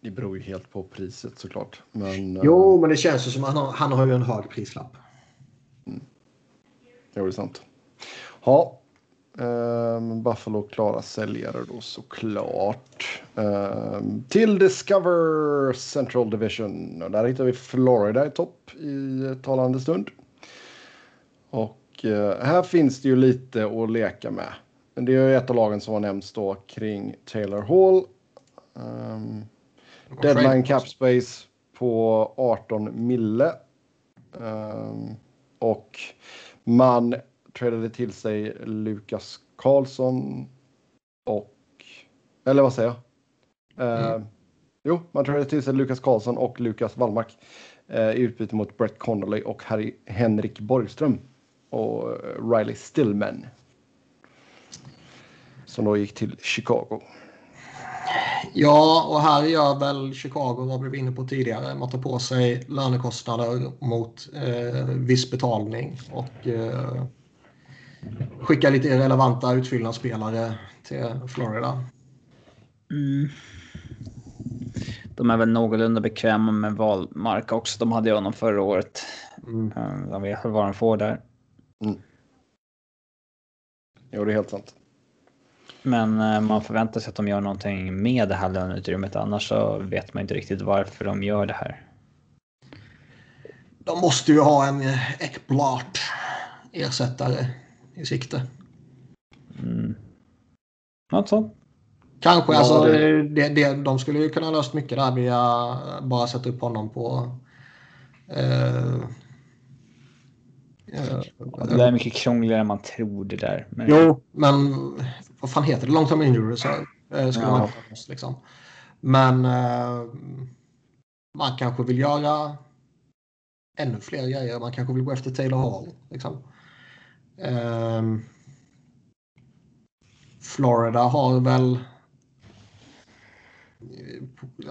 Det beror ju helt på priset såklart. Men, jo, uh... men det känns ju som att han har, han har ju en hög prislapp. Mm. Jo, det är sant. Ja, Um, Buffalo klara säljare då såklart. Um, till Discover Central Division. Där hittar vi Florida i topp i talande stund. Och uh, här finns det ju lite att leka med. Det är ju ett av lagen som har nämnts då kring Taylor Hall. Um, deadline cap space på 18 mille. Och man tradade till sig Lukas Karlsson och... Eller vad säger jag? Uh, mm. Jo, man tradade till sig Lukas Karlsson och Lukas Wallmark uh, i utbyte mot Brett Connolly och Harry, Henrik Borgström och Riley Stillman. Som då gick till Chicago. Ja, och här gör väl Chicago vad vi var inne på tidigare. Man tar på sig lönekostnader mot eh, viss betalning och eh, skickar lite relevanta utfyllnadsspelare till Florida. Mm. De är väl någorlunda bekväma med valmark också. De hade ju honom förra året. Mm. Eh, de vet vad de får där. Mm. Jo, det är helt sant. Men eh, man förväntar sig att de gör någonting med det här löneutrymmet. Annars så vet man inte riktigt varför de gör det här. De måste ju ha en Ekblart ersättare i sikte. Mm. Något så. Kanske. Ja, alltså, det... Det, det, de skulle ju kunna löst mycket där via bara sätta upp honom på eh, det är mycket krångligare än man tror det där. Men... Jo, men vad fan heter det? Long term injury reserve. Eh, skulle ja. man liksom. Men eh, man kanske vill göra ännu fler grejer. Man kanske vill gå efter Taylor Hall. Liksom. Eh, Florida har väl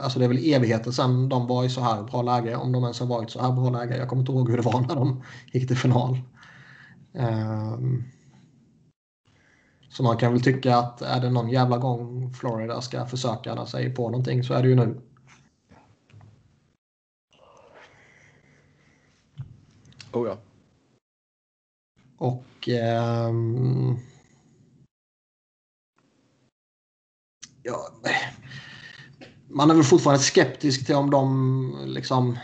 Alltså det är väl evigheter sedan de var i så här bra läge. Om de ens har varit så här bra läge. Jag kommer inte ihåg hur det var när de gick till final. Um, så man kan väl tycka att är det någon jävla gång Florida ska försöka sig på någonting så är det ju nu. Oh ja. Och um, ja, man är väl fortfarande skeptisk till om de liksom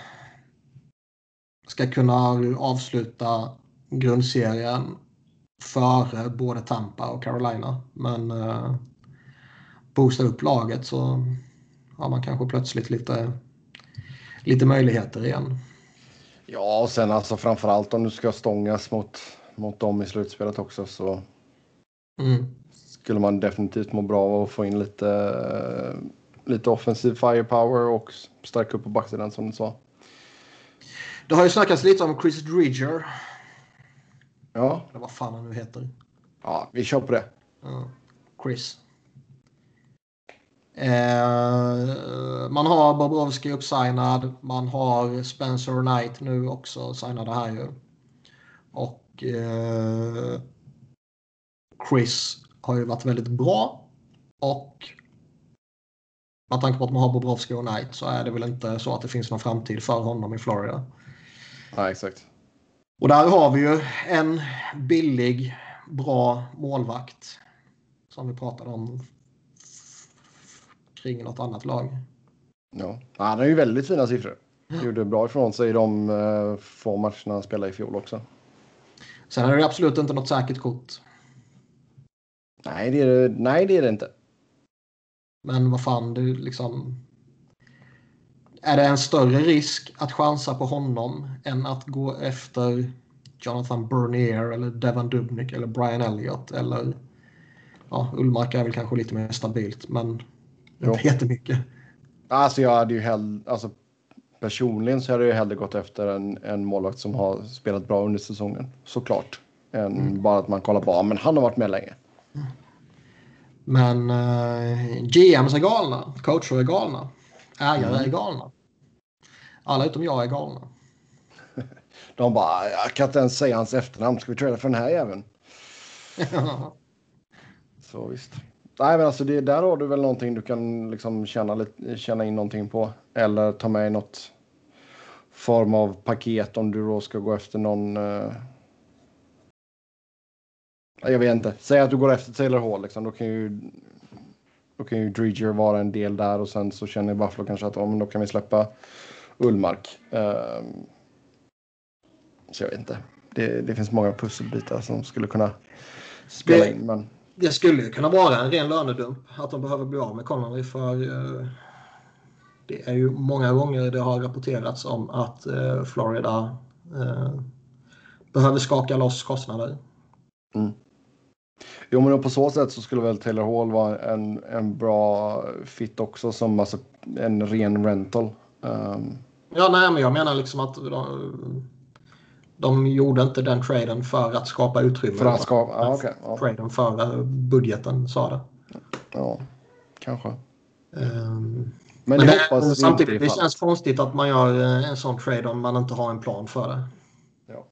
ska kunna avsluta grundserien före både Tampa och Carolina. Men eh, boosta upp laget så har man kanske plötsligt lite, lite möjligheter igen. Ja, och sen alltså framförallt om du ska stångas mot, mot dem i slutspelet också så mm. skulle man definitivt må bra av att få in lite lite offensiv firepower och stärka upp på backsidan som du sa. Det har ju snackats lite om Chris Dridger. Ja. Eller vad fan han nu heter. Ja, vi kör på det. Ja. Chris. Eh, man har Bobrovski uppsignad. Man har Spencer Knight nu också signade här ju. Och eh, Chris har ju varit väldigt bra. Och med tanke på att man har Bobrovski och Knight så är det väl inte så att det finns någon framtid för honom i Florida. Ja, exakt. Och där har vi ju en billig, bra målvakt. Som vi pratade om kring något annat lag. Ja, han har ju väldigt fina siffror. Gjorde bra ifrån sig i de uh, få matcherna han spelade i fjol också. Sen är det absolut inte något säkert kort. Nej, det är det, nej, det, är det inte. Men vad fan, du liksom... Är det en större risk att chansa på honom än att gå efter Jonathan Bernier eller Devon Dubnik eller Brian Elliott eller ja, Ullmark är väl kanske lite mer stabilt men inte jättemycket. Alltså jag hade ju hellre, alltså personligen så hade jag hellre gått efter en, en målvakt som har spelat bra under säsongen såklart. Än mm. bara att man kollar på, men han har varit med länge. Mm. Men eh, GMs är galna, coacher är galna, ägare mm. är galna. Alla utom jag är galna. De bara, jag kan inte ens säga hans efternamn. Ska vi träda för den här jäveln? Så visst. Nej, men alltså det, där har du väl någonting du kan liksom känna, lite, känna in någonting på. Eller ta med i något form av paket om du då ska gå efter någon uh, jag vet inte. Säg att du går efter Taylor Hall. Liksom. Då kan ju då kan ju Dredger vara en del där och sen så känner Buffalo kanske att oh, då kan vi släppa Ullmark. Um, så jag vet inte. Det, det, finns många pusselbitar som skulle kunna spela det, in. Men... Det skulle ju kunna vara en ren lönedump. Att de behöver bli av med Connery för uh, Det är ju många gånger det har rapporterats om att eh, Florida eh, behöver skaka loss kostnader. Mm. Jo, men på så sätt så skulle väl Taylor Hall vara en, en bra fit också som alltså en ren rental. Um... Ja, nej, men jag menar liksom att de, de gjorde inte den traden för att skapa utrymme. För att skapa, ja, okay, ja. Traden för budgeten sa det. Ja, kanske. Um, men, men det, samtidigt, det känns konstigt att man gör eh, en sån trade om man inte har en plan för det. Ja.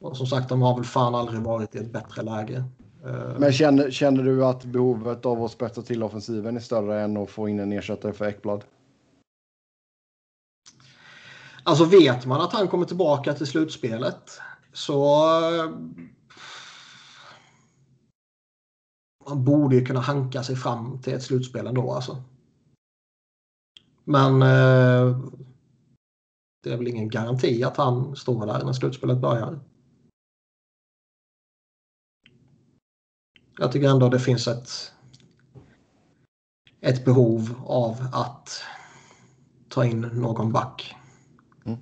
Och som sagt, de har väl fan aldrig varit i ett bättre läge. Eh, men känner, känner du att behovet av att spetsa till offensiven är större än att få in en ersättare för Ekblad? Alltså vet man att han kommer tillbaka till slutspelet så man borde ju kunna hanka sig fram till ett slutspel ändå alltså. Men eh, det är väl ingen garanti att han står där när slutspelet börjar. Jag tycker ändå det finns ett, ett behov av att ta in någon back. Mm.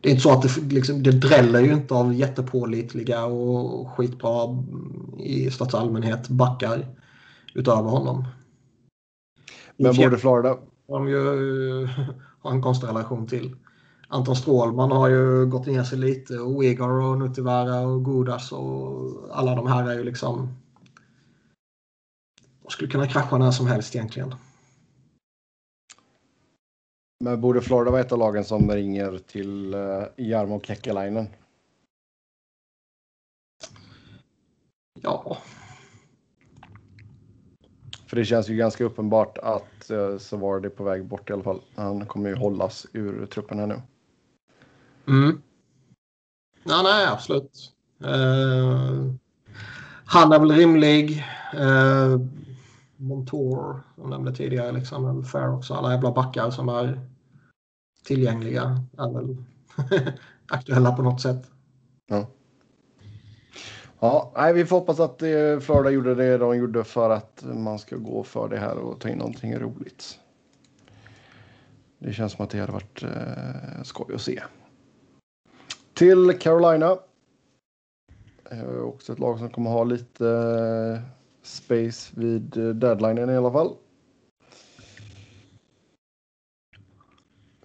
Det är inte så att det, liksom, det dräller ju inte av jättepålitliga och skitbra i största allmänhet backar utöver honom. Men borde Florida... De ju har en konstellation till. Anton Strålman har ju gått ner sig lite och Igor och Nutivara och Godas och alla de här är ju liksom de skulle kunna krascha när som helst egentligen. Men borde Florida vara ett av lagen som ringer till uh, Jarmo Kekkelainen? Ja. För det känns ju ganska uppenbart att så var det på väg bort i alla fall. Han kommer ju hållas ur truppen här nu. Mm. Ja, nej, absolut. Uh, han är väl rimlig. Uh, Montour, som nämnde tidigare, liksom, Fair också. Alla jävla backar som är tillgängliga är väl aktuella på något sätt. Ja. Ja, nej, vi får hoppas att eh, Florida gjorde det de gjorde för att man ska gå för det här och ta in någonting roligt. Det känns som att det hade varit eh, skoj att se. Till Carolina. Eh, också ett lag som kommer ha lite eh, space vid eh, deadlinen i alla fall.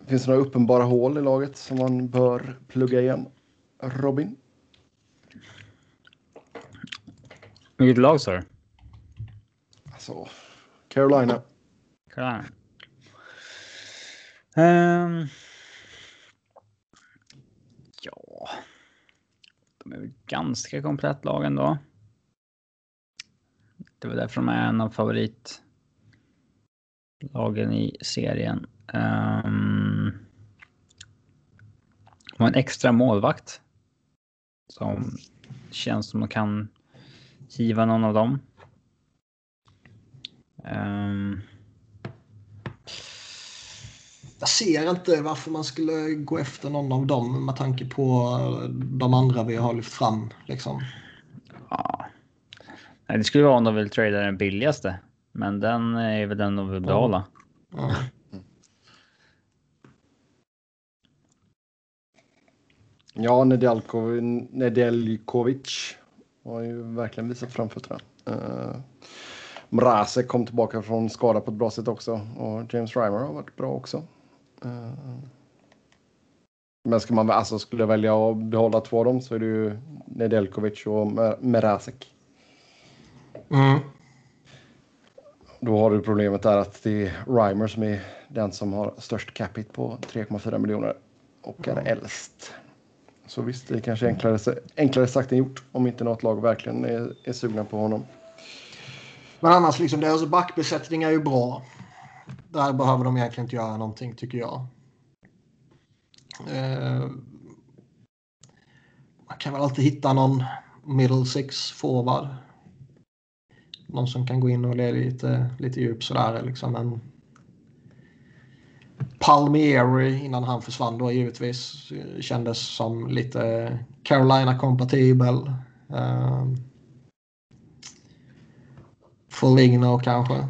Finns det några uppenbara hål i laget som man bör plugga igen? Robin? Vilket lag sa du? Alltså, Carolina. Carolina. Um, ja, de är väl ganska komplett lag ändå. Det var därför de är en av favoritlagen i serien. Um, de har en extra målvakt. Som känns som de kan hiva någon av dem. Um, jag ser inte varför man skulle gå efter någon av dem med tanke på de andra vi har lyft fram. Liksom. Ja, Nej, det skulle vara om de vill trada den billigaste. Men den är väl den de vill behålla. Mm. Ja, Nedeljkovic har ju verkligen visat framfötterna. Uh, Mrase kom tillbaka från skada på ett bra sätt också och James Reimer har varit bra också. Uh, men ska man alltså skulle välja att behålla två av dem så är det ju Nedeljkovic och Merasek. Mm. Då har du problemet där att det är Reimer som är den som har störst capita på 3,4 miljoner och är mm. äldst. Så visst, det är kanske enklare, enklare sagt än gjort om inte något lag verkligen är, är sugna på honom. Men annars, liksom, deras backbesättning är ju bra. Där behöver de egentligen inte göra någonting, tycker jag. Eh, man kan väl alltid hitta någon middle six forward någon som kan gå in och leda lite, lite djup sådär. Liksom Men Palmieri innan han försvann då givetvis kändes som lite Carolina-kompatibel. Uh, Foligno kanske.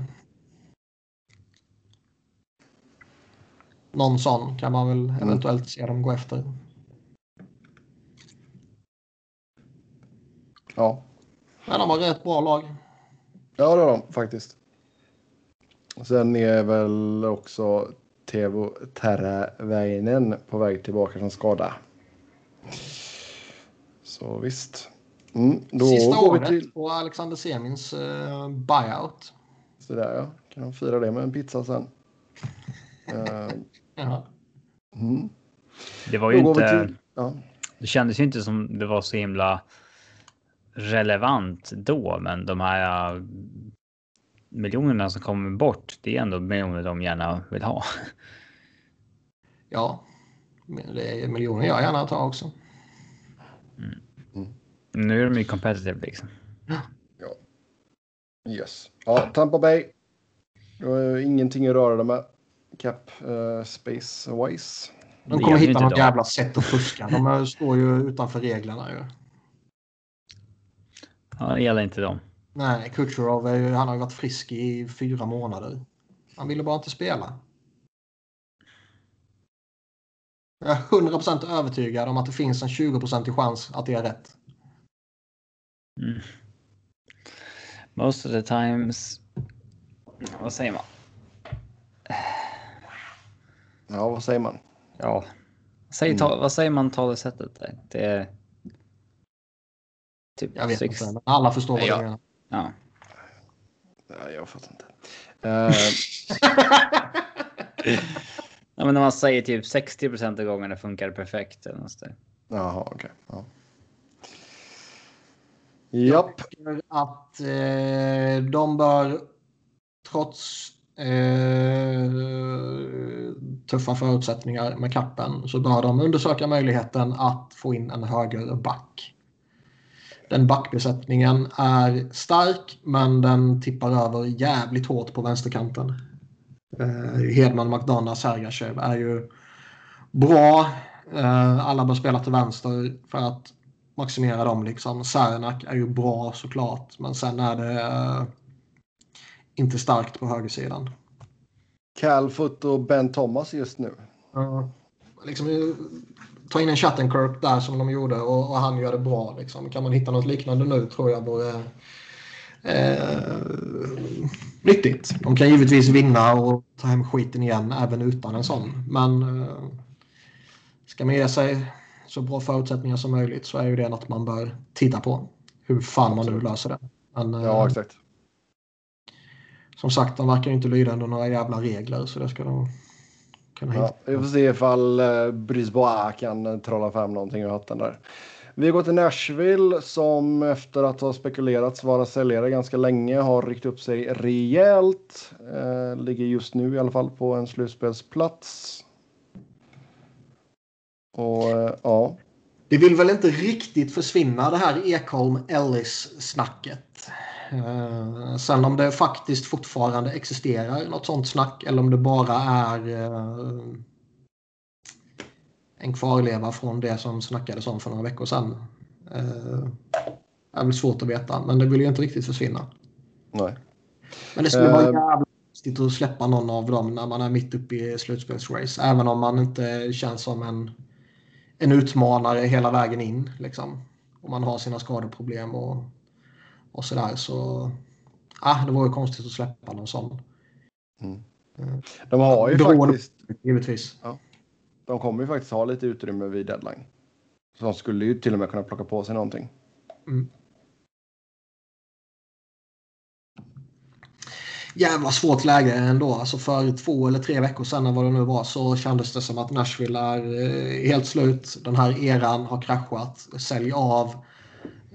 Någon sån kan man väl mm. eventuellt se dem gå efter. Ja. Men de har rätt bra lag. Ja, det har de faktiskt. Sen är väl också Tevo Terraväinen på väg tillbaka från skada. Så visst. Mm, då Sista året till... på Alexander Semins uh, buyout. Så där ja. Kan de fira det med en pizza sen. uh, mm. Det var ju då inte... Till... Ja. Det kändes ju inte som det var så himla relevant då, men de här miljonerna som kommer bort, det är ändå miljoner de gärna vill ha. Ja, det är miljoner jag gärna tar också. Mm. Mm. Nu är de ju competitive liksom. Ja. Yes. Ja, Tampa Bay. Ingenting att röra det med. Cap uh, space wise. De kommer hitta något jävla sätt att fuska. De står ju utanför reglerna ju. Ja, det gäller inte dem. Nej, Kucherov är ju, han har ju varit frisk i fyra månader. Han ville bara inte spela. Jag är 100% övertygad om att det finns en 20% chans att det är rätt. Mm. Most of the times... Vad säger man? Ja, vad säger man? Ja. Säg, mm. ta, vad säger man talesättet? Det är... Typ jag vet sex... inte, men alla förstår vad jag menar. Ja. ja. Jag fattar inte. Uh... ja, men när man säger typ 60 procent av gångerna funkar det perfekt. Jaha, okej. Okay. Ja. Japp. Jag att eh, de bör trots eh, tuffa förutsättningar med kappen så bör de undersöka möjligheten att få in en höger back. Den backbesättningen är stark men den tippar över jävligt hårt på vänsterkanten. Eh, Hedman, McDonough, Sergachev är ju bra. Eh, alla bör spela till vänster för att maximera dem. Liksom. Sarnak är ju bra såklart men sen är det eh, inte starkt på högersidan. Calfoot och Ben Thomas just nu. Ja. Liksom, ta in en Chattenkirk där som de gjorde och, och, han gör det bra. Liksom. Kan man hitta något liknande nu tror jag vore eh, nyttigt. De kan givetvis vinna och ta hem skiten igen även utan en sån. Men eh, ska man ge sig så bra förutsättningar som möjligt så är ju det något man bör titta på. Hur fan man nu löser det. Men, ja, eh, exakt. Som sagt, de verkar inte lyda under några jävla regler så det ska de kunna ja, Vi får se ifall eh, Brisbois kan eh, trolla fram någonting ur hatten där. Vi går till Nashville som efter att ha spekulerats vara säljare ganska länge har ryckt upp sig rejält. Eh, ligger just nu i alla fall på en slutspelsplats. Och eh, ja. Det vill väl inte riktigt försvinna det här Ekholm-Ellis-snacket. Eh, sen om det faktiskt fortfarande existerar något sånt snack eller om det bara är eh, en kvarleva från det som snackades om för några veckor sedan. Eh, är väl svårt att veta, men det vill ju inte riktigt försvinna. Nej. Men det skulle vara jävligt konstigt att släppa någon av dem när man är mitt uppe i slutspelsrace. Även om man inte känns som en, en utmanare hela vägen in. Liksom. Om man har sina skadeproblem och och sådär. Så ah, det ju konstigt att släppa någon sån. Mm. Eh, de har ju Beroende, faktiskt... Givetvis. Ja, de kommer ju faktiskt ha lite utrymme vid deadline. Så de skulle ju till och med kunna plocka på sig någonting. Mm. Jävla svårt läge ändå. Alltså för två eller tre veckor sedan vad det nu var så kändes det som att Nashville är eh, helt slut. Den här eran har kraschat. Sälj av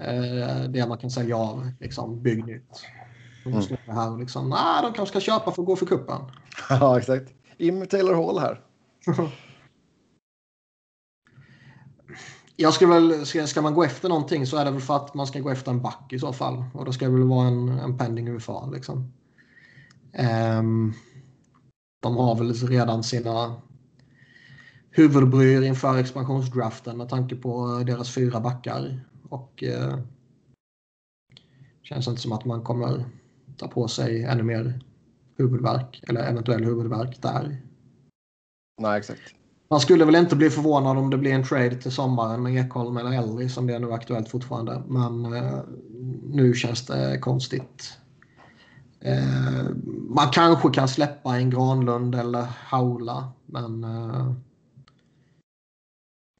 eh, det man kan sälja av. Liksom, bygg nytt. Mm. Här och liksom, nah, de kanske ska köpa för att gå för kuppen. ja, exakt. In med Taylor Hall här. Jag skulle väl, ska, ska, man gå efter någonting så är det väl för att man ska gå efter en back i så fall. Och då ska det väl vara en, en pending UFA liksom. Um, de har väl redan sina huvudbryr inför expansionsdraften med tanke på deras fyra backar. Och eh, känns inte som att man kommer ta på sig ännu mer huvudvärk eller eventuell huvudvärk där. Nej, exakt. Man skulle väl inte bli förvånad om det blir en trade till sommaren med Ekholm eller Elry som det är nu aktuellt fortfarande. Men eh, nu känns det konstigt. Eh, man kanske kan släppa en Granlund eller Haula men eh,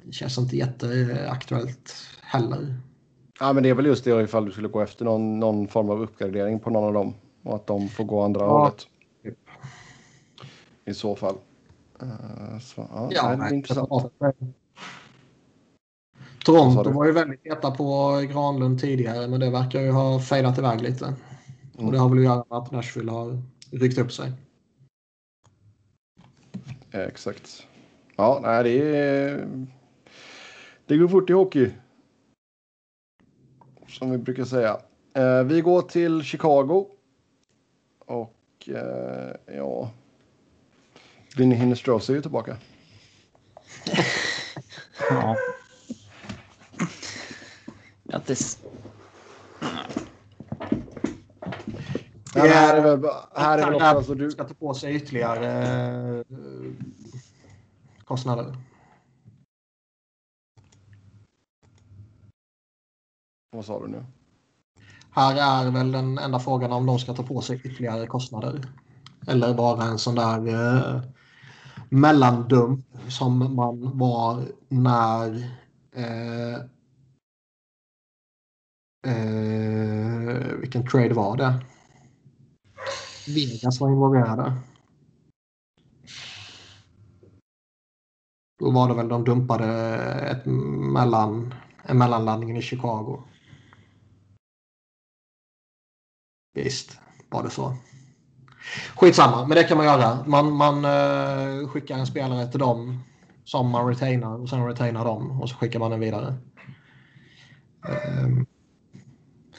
det känns inte jätteaktuellt heller. Ja, men det är väl just det ifall du skulle gå efter någon, någon form av uppgradering på någon av dem och att de får gå andra ja. hållet. I så fall. Uh, så, ja, ja, det är intressant. Toronto var ju väldigt heta på Granlund tidigare men det verkar ju ha fejdat iväg lite. Mm. Och det har väl att göra med att Nashville har ryckt upp sig. Exakt. Ja, nej, det är... Det går fort i hockey. Som vi brukar säga. Eh, vi går till Chicago. Och eh, ja... Vinny Hinestrosa är ju tillbaka. ja. Grattis. Ja, här är väl, här är väl också... Alltså, du ska ta på sig ytterligare eh, kostnader. Vad sa du nu? Här är väl den enda frågan om de ska ta på sig ytterligare kostnader. Eller bara en sån där eh, mellandump som man var när eh, eh, vilken trade var det? Vegas var involverade. Då var det väl de dumpade ett mellan, en mellanlandning i Chicago. Visst var det så. Skitsamma, men det kan man göra. Man, man uh, skickar en spelare till dem som man retainar och sen retainar dem och så skickar man den vidare. Um,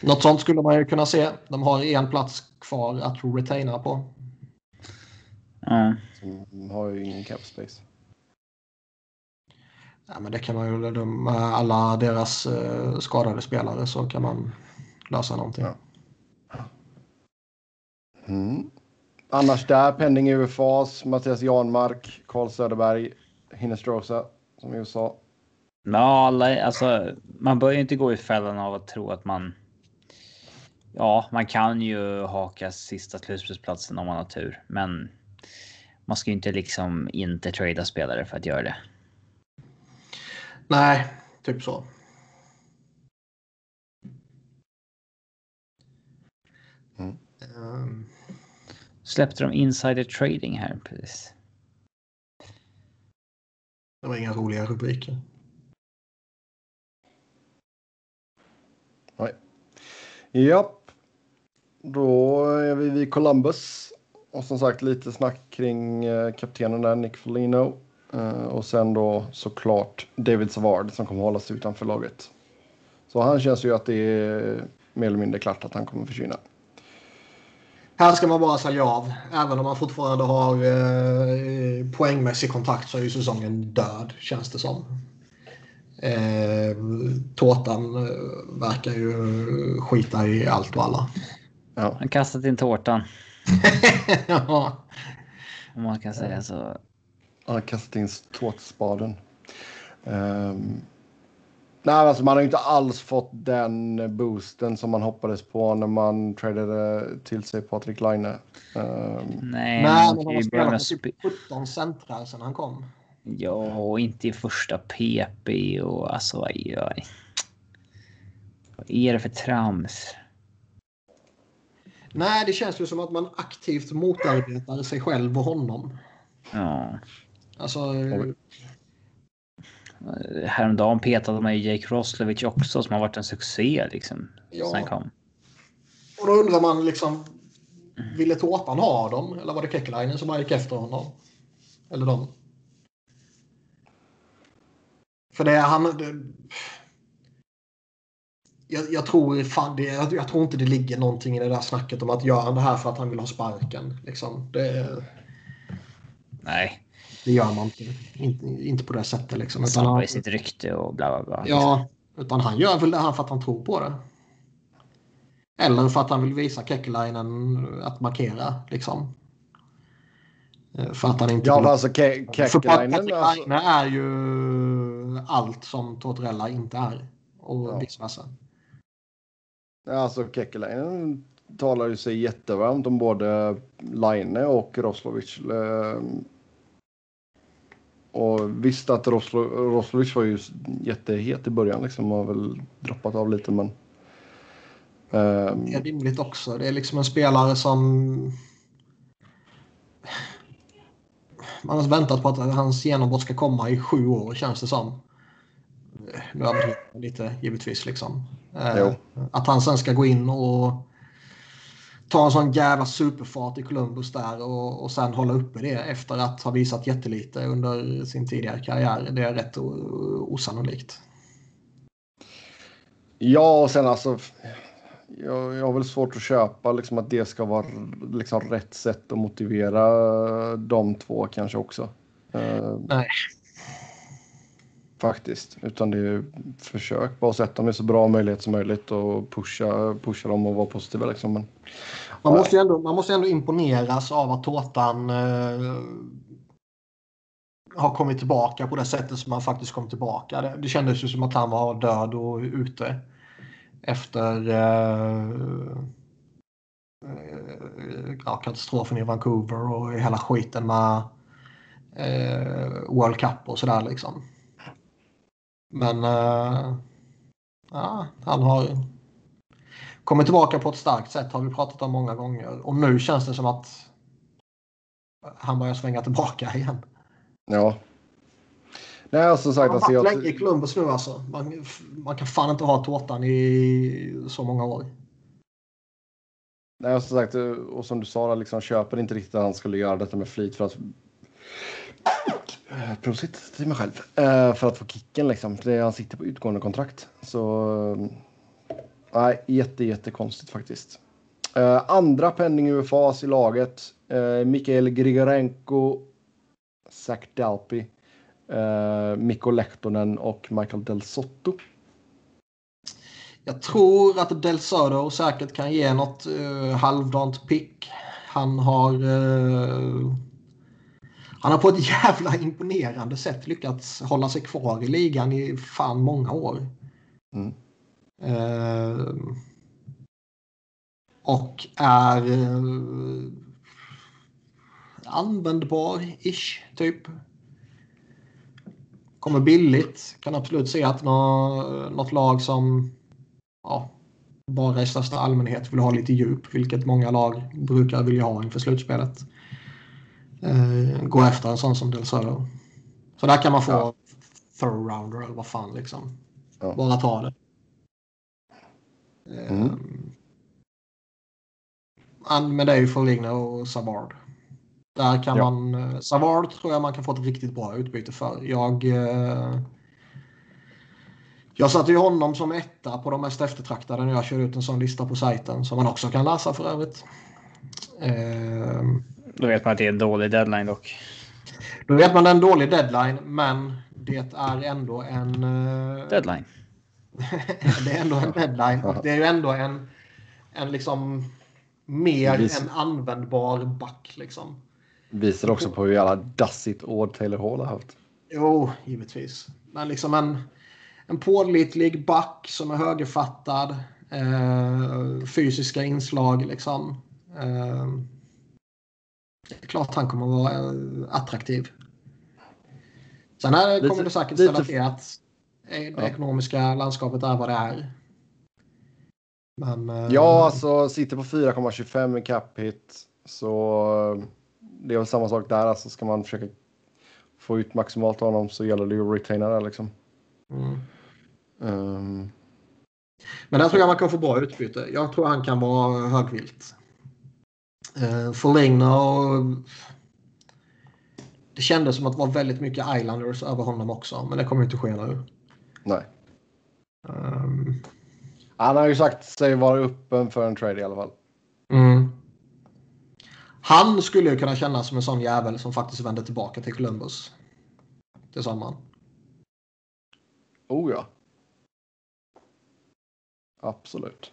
något sånt skulle man ju kunna se. De har en plats kvar att retaina på. Mm. De har ju ingen cap space. Ja, men det kan man ju. De, alla deras uh, skadade spelare så kan man lösa någonting. Ja. Mm. Annars där, pending UFAs, Mattias Janmark, Carl Söderberg, Hinestrosa som i USA. Ja, alla, alltså, man bör ju inte gå i fällan av att tro att man. Ja, man kan ju haka sista slutspelsplatsen om man har tur, men man ska ju inte liksom inte trada spelare för att göra det. Nej, typ så. Mm. Um släppte de insider trading här precis. Det var inga roliga rubriker. Nej. Japp. Då är vi vid Columbus. Och som sagt lite snack kring eh, kaptenen där, Nick Foligno. Eh, och sen då såklart David Savard som kommer hållas utanför laget. Så han känns ju att det är mer eller mindre klart att han kommer försvinna. Här ska man bara sälja av. Även om man fortfarande har eh, poängmässig kontakt så är ju säsongen död känns det som. Eh, tårtan eh, verkar ju skita i allt och alla. Ja. Han kastat in tårtan. ja. Om man kan säga så. Han har kastat in tårtspaden. Um, Nej, alltså man har inte alls fått den boosten som man hoppades på när man tradade till sig Patrik Laine. Um, Nej, men han har spelat med typ 17 centrar sedan han kom. Ja, och inte i första PP och alltså aj, aj. Vad är det för trams? Nej, det känns ju som att man aktivt motarbetar sig själv och honom. Ja. Alltså, Häromdagen petade man ju Jake Roslovic också som har varit en succé liksom. Ja. Sen kom. Och då undrar man liksom. Ville Tårtan ha dem? Eller var det Kekkelainen som bara gick efter honom? Eller dem? För det han... Det, jag, jag, tror fan det, jag, jag, tror inte det ligger någonting i det där snacket om att göra det här för att han vill ha sparken. Liksom. Det, Nej. Det gör man inte. Inte, inte på det sättet. Liksom. Utan han, sitt rykte och bla bla bla. Ja, utan han gör väl det här för att han tror på det. Eller för att han vill visa Kekkelainen att markera. Liksom. Eh, för att han inte... Ja, alltså Ke Kekkelainen alltså... är ju allt som Tortorella inte är. Och ja. vice versa. Alltså Kekkelainen talar ju sig jättevarmt om både Line och Roslovic. Och visst att Roslo, Roslovic var ju jättehet i början liksom har väl droppat av lite men. Um... Det är rimligt också. Det är liksom en spelare som. Man har väntat på att hans genombrott ska komma i sju år känns det som. Nu överdriver lite givetvis liksom. Uh, att han sen ska gå in och ta en sån jävla superfart i Columbus där och, och sen hålla uppe det efter att ha visat jättelite under sin tidigare karriär. Det är rätt osannolikt. Ja, och sen alltså. Jag, jag har väl svårt att köpa liksom att det ska vara liksom rätt sätt att motivera de två kanske också. Eh, Nej. Faktiskt, utan det är försök bara sätta dem i så bra möjlighet som möjligt och pusha, pusha dem och vara positiva liksom. Men, man, måste ändå, man måste ändå imponeras av att Tårtan eh, har kommit tillbaka på det sättet som han faktiskt kom tillbaka. Det, det kändes ju som att han var död och ute efter eh, eh, ja, katastrofen i Vancouver och hela skiten med eh, World Cup och sådär liksom. Men eh, ja, han har kommit tillbaka på ett starkt sätt har vi pratat om många gånger. Och nu känns det som att han börjar svänga tillbaka igen. Ja. Nej, som sagt. Han har varit länge i Columbus nu alltså. Man, man kan fan inte ha tårtan i så många år. Nej, som sagt, och som du sa, liksom, köper inte riktigt att han skulle göra detta med flit för att Eh, prosit till mig själv. Uh, för att få kicken liksom. Det, han sitter på utgående kontrakt. Så uh, nej, jätte, jättekonstigt faktiskt. Uh, andra penning UFAs i laget. Uh, Mikael Grigorenko, Zach Dalpi, uh, Mikko Lehtonen och Michael Del Sotto. Jag tror att Del Soto säkert kan ge något uh, halvdant pick. Han har han har på ett jävla imponerande sätt lyckats hålla sig kvar i ligan i fan många år. Mm. Uh, och är uh, användbar-ish, typ. Kommer billigt. Kan absolut se att nå, något lag som ja, bara i största allmänhet vill ha lite djup, vilket många lag brukar vilja ha inför slutspelet eh, gå efter en sån som Del Soto. Så där kan man få ja. third rounder eller vad fan liksom. Ja. Bara ta det. Mm. Eh, men det är ju Foligno och Savard. Där kan ja. man... Eh, Savard tror jag man kan få ett riktigt bra utbyte för. Jag... Eh, jag satte ju honom som etta på de mest eftertraktade när jag körde ut en sån lista på sajten som man också kan läsa för övrigt. Eh, då vet man att det är en dålig deadline dock. Då vet man att det är en dålig deadline, men det är ändå en... Uh... Deadline. det är ändå en deadline och det är ju ändå en, en liksom mer Vis... än användbar back liksom. Visar också på hur jävla dassigt år Taylor Hall har haft. Jo, givetvis. Men liksom en, en pålitlig back som är högerfattad. Eh, fysiska inslag liksom. Eh, det är klart han kommer att vara eh, attraktiv. Sen här lite, kommer det säkert ställa lite... till att det ja. ekonomiska landskapet är vad det är. Men, eh, ja, alltså sitter på 4,25 i cap hit så eh, det är väl samma sak där. Alltså ska man försöka få ut maximalt av honom så gäller det ju att retaina det liksom. Mm. Um... Men där tror jag man kan få bra utbyte. Jag tror han kan vara högvilt. Eh, förlängna det kändes som att det var väldigt mycket Islanders över honom också, men det kommer inte ske nu. Nej. Um... Han har ju sagt sig vara öppen för en trade i alla fall. Mm. Han skulle ju kunna kännas som en sån jävel som faktiskt vänder tillbaka till Columbus. Till sommaren. Oh ja. Absolut.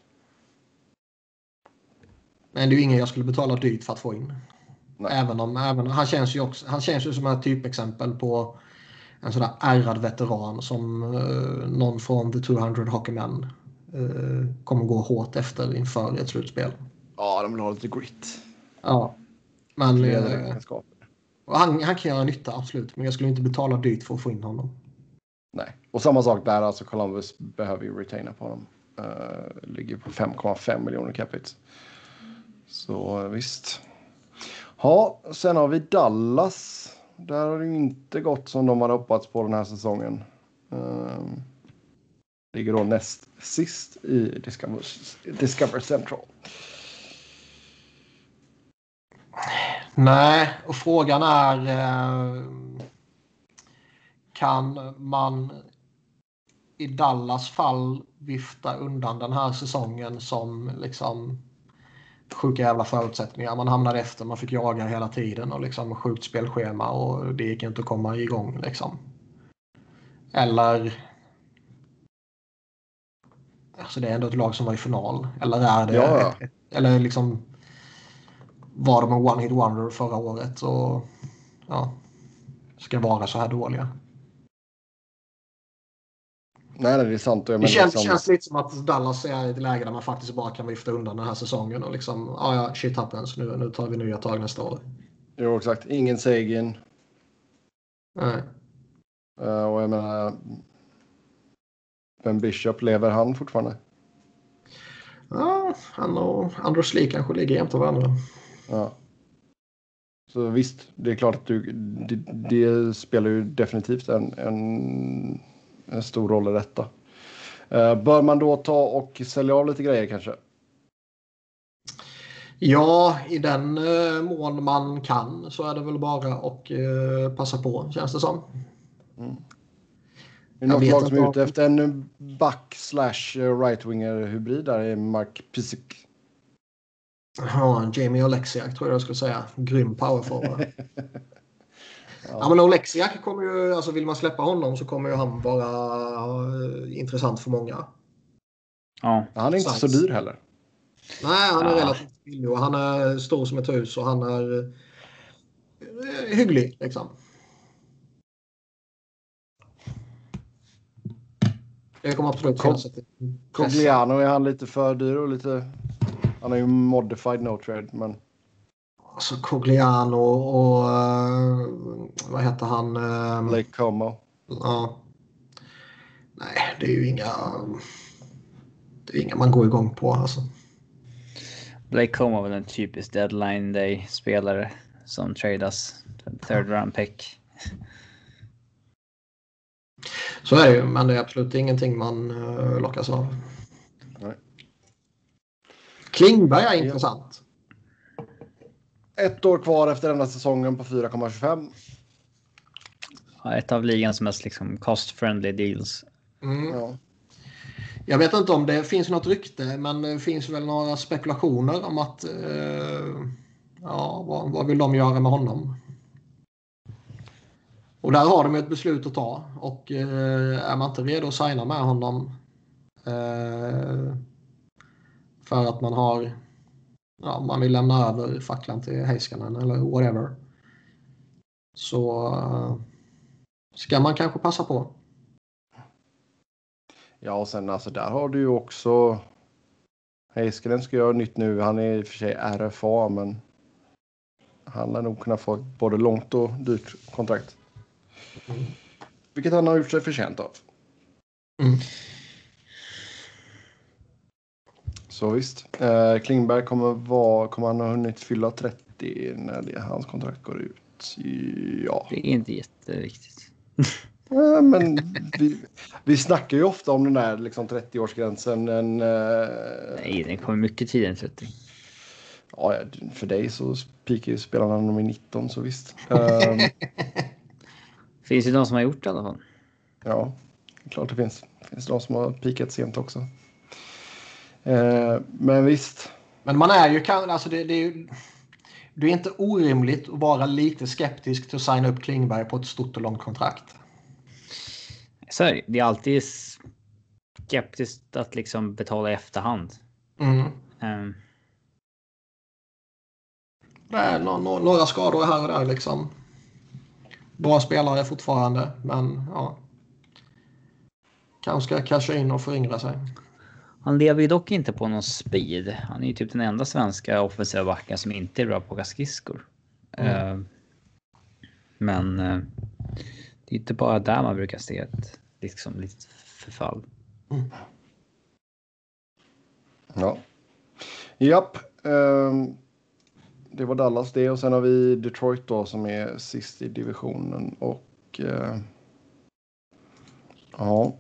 Men det är ju ingen jag skulle betala dyrt för att få in. Även om, även, han, känns ju också, han känns ju som ett typexempel på en sån där ärrad veteran som uh, någon från The 200 Hockeymen uh, kommer gå hårt efter inför ett slutspel. Ja, de vill ha lite grit. Ja. Men... Uh, han, han kan göra nytta, absolut. Men jag skulle inte betala dyrt för att få in honom. Nej, och samma sak där. Alltså Columbus behöver ju retaina på honom. Uh, ligger på 5,5 miljoner capita. Så visst. Ja, sen har vi Dallas. Där har det inte gått som de hade hoppats på den här säsongen. Uh, ligger då näst sist i Discover, Discover Central. Nej, och frågan är ehm, kan man i Dallas fall vifta undan den här säsongen som liksom sjuka jävla förutsättningar. Man hamnade efter, man fick jaga hela tiden och liksom sjukt spelschema och det gick inte att komma igång liksom. Eller... Alltså det är ändå ett lag som var i final. Eller är det... Ja. Ett, eller liksom... Var de en one-hit wonder förra året och... Ja. Ska vara så här dåliga. Nej, det är sant. det känns, liksom... känns lite som att Dallas är i ett läge där man faktiskt bara kan vifta undan den här säsongen och liksom, ja, ja, shit happens. Nu, nu tar vi nya tag nästa år. Jo, exakt. Ingen Sagan. Nej. Uh, och jag menar, Ben Bishop, lever han fortfarande? Ja, han och Andros Lee kanske ligger jämte varandra. Ja. Så visst, det är klart att du, det, det spelar ju definitivt en, en en stor roll i detta. Eh, bör man då ta och sälja av lite grejer kanske? Ja, i den eh, mån man kan så är det väl bara att eh, passa på känns det som. Mm. Är det något lag som är ute efter en back slash right-winger hybrid där är Mark Pisik? Ja, Jamie Oleksiak tror jag jag skulle säga. Grym powerforward. Ja. ja men Oleksiak kommer ju, alltså vill man släppa honom så kommer ju han vara uh, intressant för många. Ja. Han är inte så dyr heller. Nej, han är ja. relativt billig och han är stor som ett hus och han är uh, hygglig liksom. Det kommer absolut finnas ett Cogliano är han lite för dyr och lite... Han är ju modified no trade men... Alltså Cogliano och uh, vad heter han? Uh, Lake Como. Ja. Nej, det är ju inga... Det är inga man går igång på alltså. Blake Como var en typisk deadline day-spelare som tradas. Third round pick. Så är det ju, men det är absolut ingenting man uh, lockas av. Nej. Klingberg är intressant. Ett år kvar efter denna säsongen på 4,25. Ja, ett av ligans mest liksom cost-friendly deals. Mm. Ja. Jag vet inte om det finns något rykte, men det finns väl några spekulationer om att eh, ja, vad, vad vill de göra med honom? Och där har de ett beslut att ta och eh, är man inte redo att signa med honom eh, för att man har ja, man vill lämna över facklan till Heiskanen eller whatever. Så uh, ska man kanske passa på. Ja, och sen alltså där har du ju också Heiskanen ska göra nytt nu. Han är i och för sig RFA, men han lär nog kunna få ett både långt och dyrt kontrakt. Mm. Vilket han har gjort sig förtjänt av. Mm. Så visst. Eh, Klingberg kommer, vara, kommer han ha hunnit fylla 30 när det, hans kontrakt går ut? Ja. Det är inte jätteviktigt. ja, men vi, vi snackar ju ofta om den där liksom 30-årsgränsen. En, eh... Nej, den kommer mycket tidigare än 30. Ja, för dig så pikar ju spelarna när de är 19, så visst. um... finns ju de som har gjort det i alla fall. Ja, klart det finns. Det finns de som har pikat sent också. Eh, men visst. Men man är ju alltså det, det är ju, det är inte orimligt att vara lite skeptisk till att signa upp Klingberg på ett stort och långt kontrakt. Så är det. Det är alltid skeptiskt att liksom betala i efterhand. Mm. Um. Det är några skador här och där liksom. Bra spelare fortfarande, men ja. Kanske ska casha in och föryngra sig. Han lever ju dock inte på någon speed. Han är ju typ den enda svenska offensiva backen som inte är bra på skridskor. Mm. Uh, men uh, det är inte bara där man brukar se ett liksom, litet förfall. Mm. Ja. Japp. Um, det var Dallas det och sen har vi Detroit då som är sist i divisionen och uh, ja.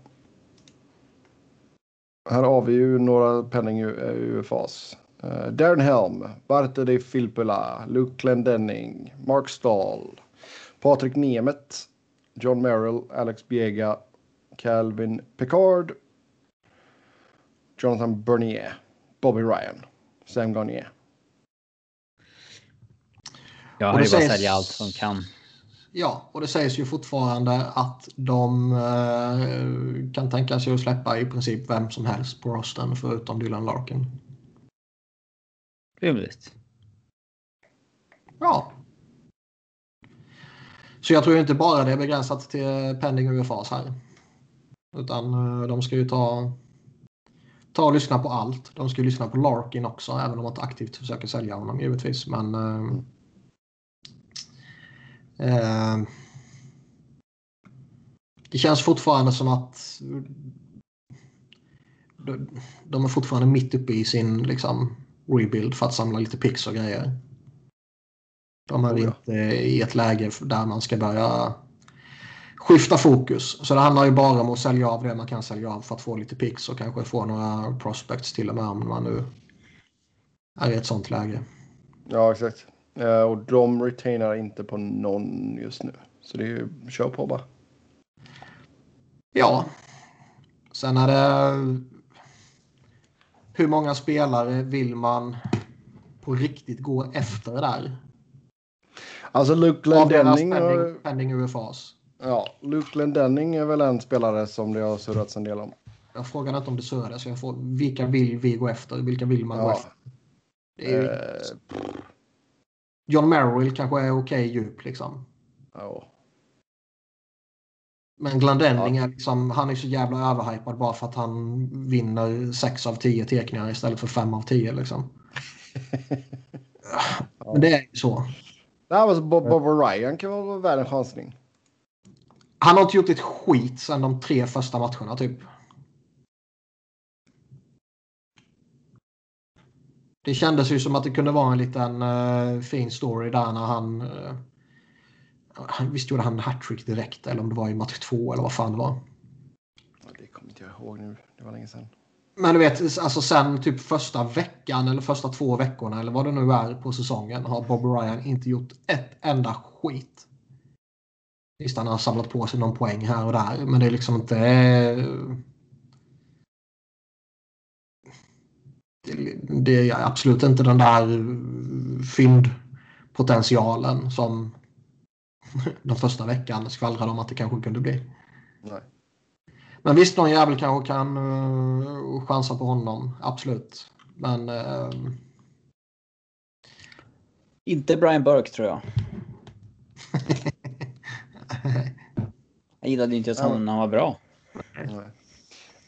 Här har vi ju några penning UFAs. Uh, Darren Helm, Bartoli Filppula, Luke Glendenning, Mark Stahl, Patrik Nemet, John Merrill, Alex Biega, Calvin Picard, Jonathan Bernier, Bobby Ryan, Sam Garnier. Ja, han är bara sälja allt som kan. Ja, och det sägs ju fortfarande att de eh, kan tänka sig att släppa i princip vem som helst på rosten förutom Dylan Larkin. Rimligt. Ja. Så jag tror inte bara det är begränsat till pending UFAs här. Utan eh, de ska ju ta, ta och lyssna på allt. De ska ju lyssna på Larkin också, även om de inte aktivt försöker sälja honom givetvis. Men eh, eh, det känns fortfarande som att de är fortfarande mitt uppe i sin liksom, rebuild för att samla lite pix och grejer. De är oh ja. inte i ett läge där man ska börja skifta fokus. Så det handlar ju bara om att sälja av det man kan sälja av för att få lite pix och kanske få några prospects till och med om man nu är i ett sånt läge. Ja, exakt. Eh, och de retainar inte på någon just nu. Så det är ju, kör på bara. Ja. Sen är det... Hur många spelare vill man på riktigt gå efter där? Alltså Luke Glendenning... Pending, pending UFAs. Ja, Luke Glendenning är väl en spelare som det har surrats en del om. Jag frågar inte om det surrades. Jag får, vilka vill vi gå efter? Vilka vill man ja. gå efter? Är, eh, John Merrill kanske är okej okay djup liksom. Ja. Men Glendenning ja. är liksom, han är så jävla överhypad bara för att han vinner 6 av 10 teckningar istället för 5 av 10 liksom. ja. Men det är ju så. Nej, alltså Bob, Bob Ryan kan vara värd en chansning. Han har inte gjort ett skit sedan de tre första matcherna typ. Det kändes ju som att det kunde vara en liten uh, fin story där när han... Uh, visst gjorde han hattrick direkt eller om det var i match två eller vad fan det var. Det kommer inte jag ihåg nu. Det var länge sedan. Men du vet, alltså sen typ första veckan eller första två veckorna eller vad det nu är på säsongen har Bob Ryan inte gjort ett enda skit. Visst, han har samlat på sig någon poäng här och där, men det är liksom inte... Det är absolut inte den där fyndpotentialen som den första veckan skvallrade om att det kanske kunde bli. Nej. Men visst, någon jävel kanske kan uh, chansa på honom. Absolut. Men... Uh... Inte Brian Burke tror jag. jag gillade inte ens honom när han var bra. Nej.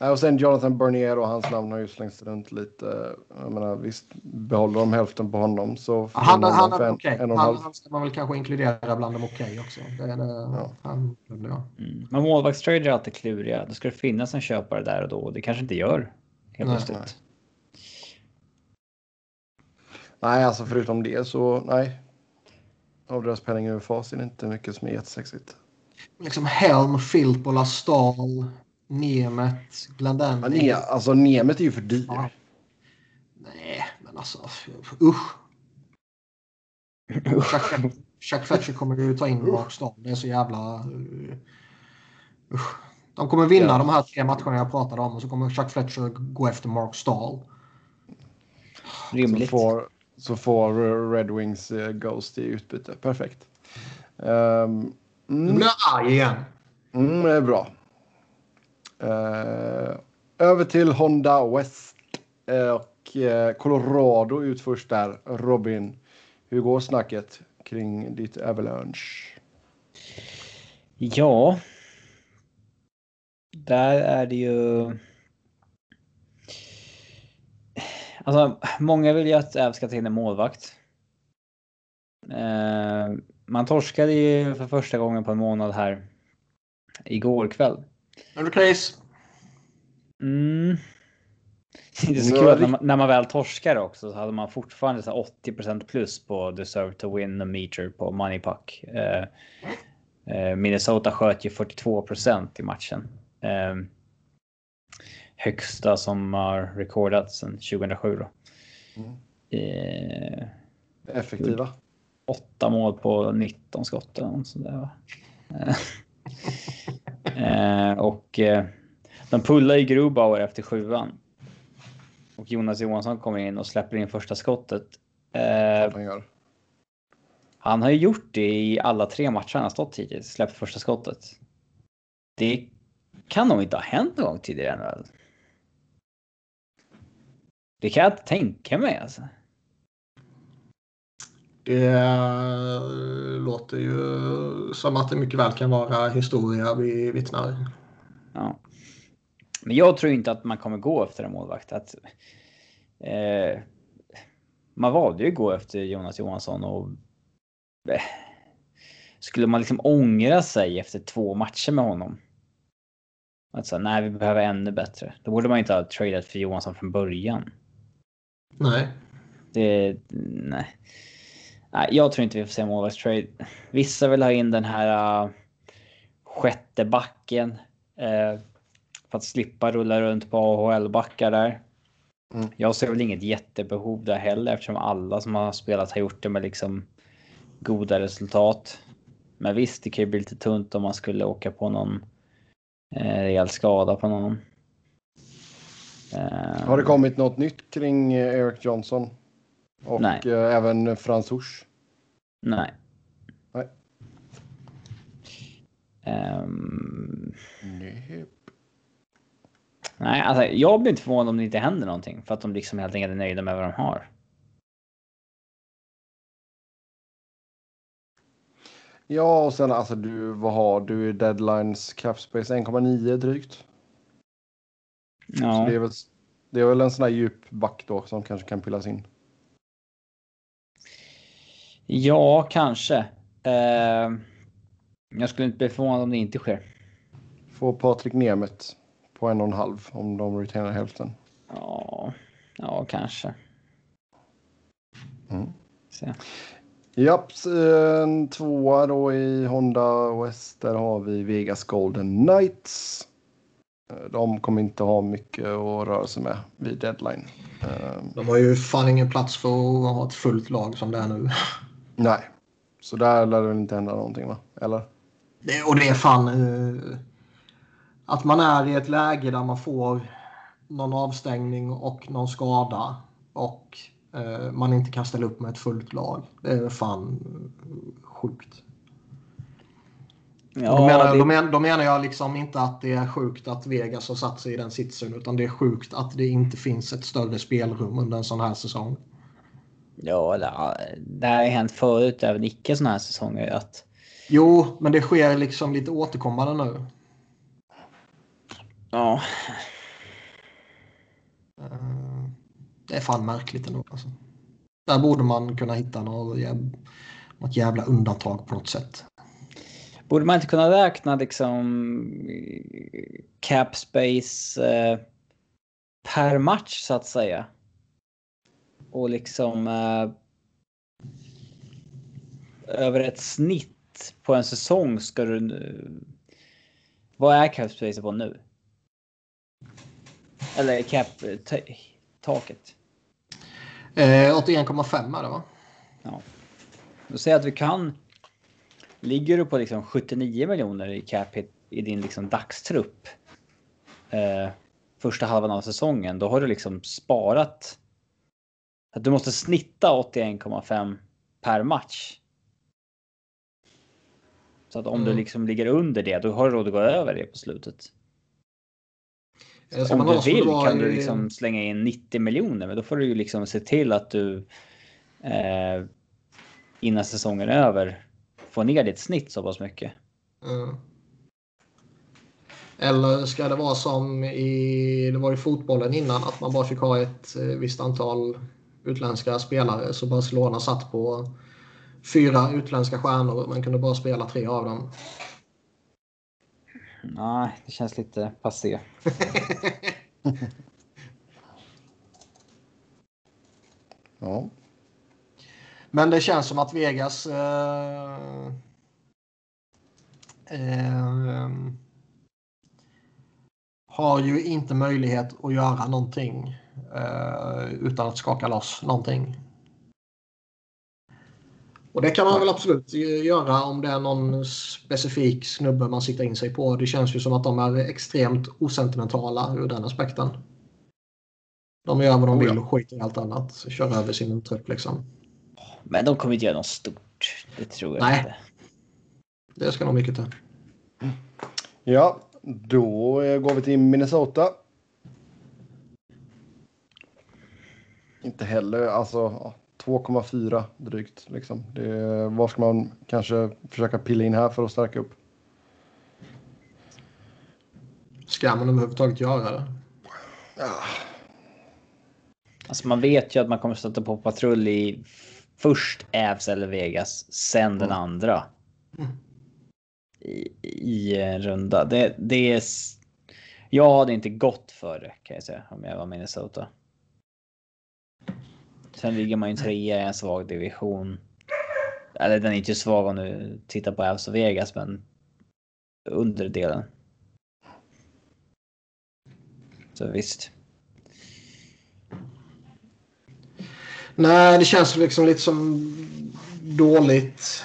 Och sen Jonathan Bernier och hans namn har ju slängts runt lite. Jag menar, visst, behåller de hälften på honom så... Han, han, han, är okej. Okay. Han, han ska man väl kanske inkludera bland de okej okay också. Det är det, ja. han, ja. Mm. Men målvaktstrader är alltid kluriga. Då ska det finnas en köpare där och då. Det kanske inte gör helt nej, plötsligt. Nej. nej, alltså förutom det så nej. Av deras penning över fas är det inte mycket som är jättesexigt. Liksom Helm, Filppola, Stahl. Nemet, Glendenning. Ja, ne alltså Nemet är ju för dyr. Ja. Nej, men alltså usch. Chuck, Chuck Fletcher kommer ju ta in Rockstar. Det är så jävla... Uh, usch. De kommer vinna ja. de här tre matcherna jag pratade om och så kommer Chuck Fletcher gå efter Mark Stahl. Rimligt. Så får, så får Red Wings uh, Ghost i utbyte. Perfekt. Um, Nu blir jag arg igen. Mm, det är bra. Eh, över till Honda West eh, och eh, Colorado ut först där. Robin, Hur går snacket kring ditt Avalanche? Ja. Där är det ju. Alltså, många vill ju att Äv ska ta in en målvakt. Man torskade ju för första gången på en månad här igår kväll. Är du case? Mm. Det är så kul att när man, när man väl torskar också så hade man fortfarande så 80% plus på deserve to win a meter på money puck. Eh, eh, Minnesota sköt ju 42% i matchen. Eh, högsta som har rekordats sedan 2007 då. Mm. Eh, Effektiva. Åtta mål på 19 skott eller något sånt där. Eh, och eh, de pullar ju Grubauer efter sjuan. Och Jonas Johansson kommer in och släpper in första skottet. Eh, han, har ju gjort det i alla tre matcher han har stått hittills, släppt första skottet. Det kan nog inte ha hänt någon gång tidigare Det kan jag inte tänka mig alltså. Det låter ju som att det mycket väl kan vara historia vi vittnar. Ja. Men jag tror inte att man kommer gå efter en målvakt. Att, eh, man valde ju att gå efter Jonas Johansson och eh, skulle man liksom ångra sig efter två matcher med honom? Att säga, nej, vi behöver ännu bättre. Då borde man inte ha tradat för Johansson från början. Nej. Det, nej. Nej jag tror inte vi får se målvaktstrade. Vissa vill ha in den här uh, sjätte backen. Uh, för att slippa rulla runt på AHL-backar där. Mm. Jag ser väl inget jättebehov där heller eftersom alla som har spelat har gjort det med liksom goda resultat. Men visst, det kan ju bli lite tunt om man skulle åka på någon eh, rejäl skada på någon. Eh, har det kommit något nytt kring Eric Johnson? Och nej. Eh, även Frans Hors? Nej. Nej. Um, Nej, alltså jag blir inte förvånad om det inte händer någonting för att de liksom helt enkelt är nöjda med vad de har. Ja, och sen alltså du, vad har du i deadlines capspace 1,9 drygt? Ja. Så det är, väl, det är väl en sån här djup back då som kanske kan pillas in. Ja, kanske. Uh, jag skulle inte bli förvånad om det inte sker. Får Patrik Nemeth på en och en halv om de retainar hälften. Ja, ja kanske. Mm. Japp, en tvåa då i Honda West. Där har vi Vegas Golden Knights. De kommer inte ha mycket att röra sig med vid deadline. Ehm. De har ju fan ingen plats för att ha ett fullt lag som det är nu. Nej, så där lär det väl inte hända någonting va? Eller? Det, och det är fan... Uh att man är i ett läge där man får någon avstängning och någon skada och eh, man inte kan ställa upp med ett fullt lag. Det är fan sjukt. Ja, då, menar, det... då, men, då menar jag liksom inte att det är sjukt att Vegas har satt sig i den sitsen utan det är sjukt att det inte finns ett större spelrum under en sån här säsong. Ja, det, har hänt förut även icke såna här säsonger. Att... Jo, men det sker liksom lite återkommande nu. Ja. Eh, det är fan märkligt ändå. Alltså. Där borde man kunna hitta något jävla, något jävla undantag på något sätt. Borde man inte kunna räkna liksom cap space eh, per match så att säga? Och liksom eh, över ett snitt på en säsong ska du... Vad är cap space på nu? Eller cap-taket? Eh, 81,5 är det va? Ja. Då säger att vi kan... Ligger du på liksom 79 miljoner i cap i din liksom dagstrupp eh, första halvan av säsongen, då har du liksom sparat. Att du måste snitta 81,5 per match. Så att om mm. du liksom ligger under det, då har du råd att gå över det på slutet. Om du vill kan du liksom slänga in 90 miljoner, men då får du ju liksom se till att du eh, innan säsongen är över få ner ditt snitt så pass mycket. Mm. Eller ska det vara som i, det var i fotbollen innan, att man bara fick ha ett eh, visst antal utländska spelare. Så Barcelona satt på fyra utländska stjärnor och man kunde bara spela tre av dem. Nej, det känns lite passé. ja. Men det känns som att Vegas eh, eh, har ju inte möjlighet att göra någonting utan att skaka loss någonting. Och det kan man väl absolut göra om det är någon specifik snubbe man siktar in sig på. Det känns ju som att de är extremt osentimentala ur den aspekten. De gör vad de vill och skiter i allt annat. Kör över sin trupp liksom. Men de kommer inte göra något stort. Det tror jag Nej. inte. Det ska nog mycket till. Ja, då eh, går vi till Minnesota. Inte heller, alltså ja, 2,4 drygt. Liksom. Det, vad ska man kanske försöka pilla in här för att stärka upp? Ska man överhuvudtaget göra det? Ja, Alltså man vet ju att man kommer stöta på patrull i först Ävs eller Vegas, sen den andra. Mm. I, I en runda. Det, det är... Jag hade inte gått för det kan jag säga om jag var Minnesota. Sen ligger man ju trea i en svag division. Eller den är inte svag om du tittar på Ävs och Vegas, men under delen. Så visst. Nej, det känns liksom lite som dåligt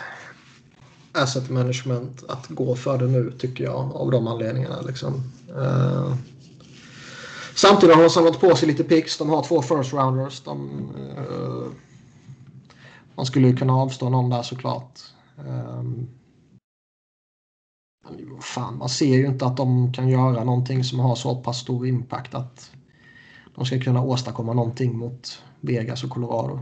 asset management att gå för det nu tycker jag av de anledningarna. Liksom. Eh, samtidigt har de samlat på sig lite picks. De har två first rounders. De, eh, man skulle ju kunna avstå någon där såklart. Men vad fan, man ser ju inte att de kan göra någonting som har så pass stor impact att de ska kunna åstadkomma någonting mot Vegas och Colorado.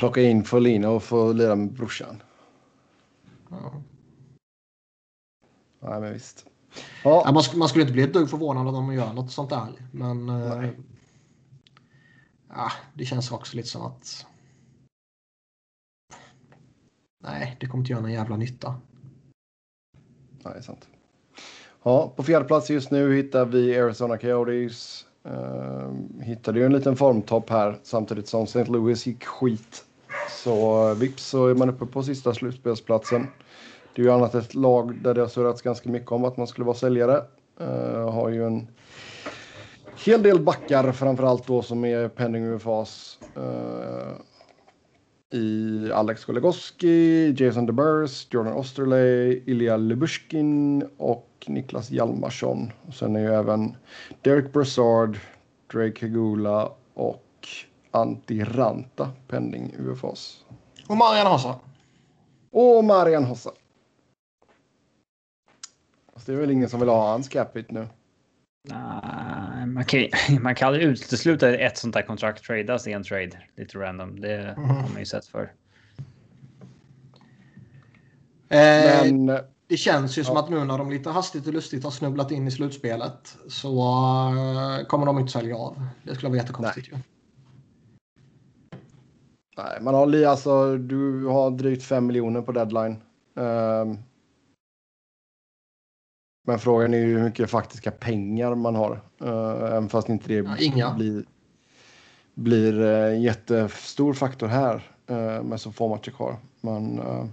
plocka in Folina och få lira med brorsan. Ja. Nej, men visst. Ja, man, man skulle inte bli ett dugg förvånad om de gör något sånt där. Men eh, ja, det känns också lite som att nej, det kommer inte göra någon jävla nytta. nej, det är sant. Ja, på fjärde plats just nu hittar vi Arizona Coyotes. Uh, hittade ju en liten formtopp här samtidigt som St. Louis gick skit. Så vips så är man uppe på sista slutspelsplatsen. Det är ju annat ett lag där det har surrats ganska mycket om att man skulle vara säljare. Uh, har ju en hel del backar framförallt då som är pending UFAs. Uh, i Alex Goligoski, Jason DeBurs, Jordan Osterley, Ilja Lybushkin och Niklas Hjalmarsson. Och sen är ju även Derek Brassard, Drake Hegula och Antti Ranta pending UFAs. Och Marian Hossa. Och Marian Hossa. Fast det är väl ingen som vill ha hans capita nu. Nej, man kan, man kan aldrig utesluta ett sånt där kontrakt tradas i en trade. Lite random. Det har man ju sett för. Eh, Men det känns ju som Ja. att nu när de lite hastigt och lustigt har snubblat in i slutspelet så eh, kommer de inte sälja av. Det skulle vara jättekonstigt ju. nej, man har alltså, du har drygt 5 miljoner på deadline. Ehm, men frågan är ju hur mycket faktiska pengar man har. Uh, även fast inte det Ja, inga. blir, blir eh, en jättestor faktor här uh, med så få matcher kvar. Men, eh,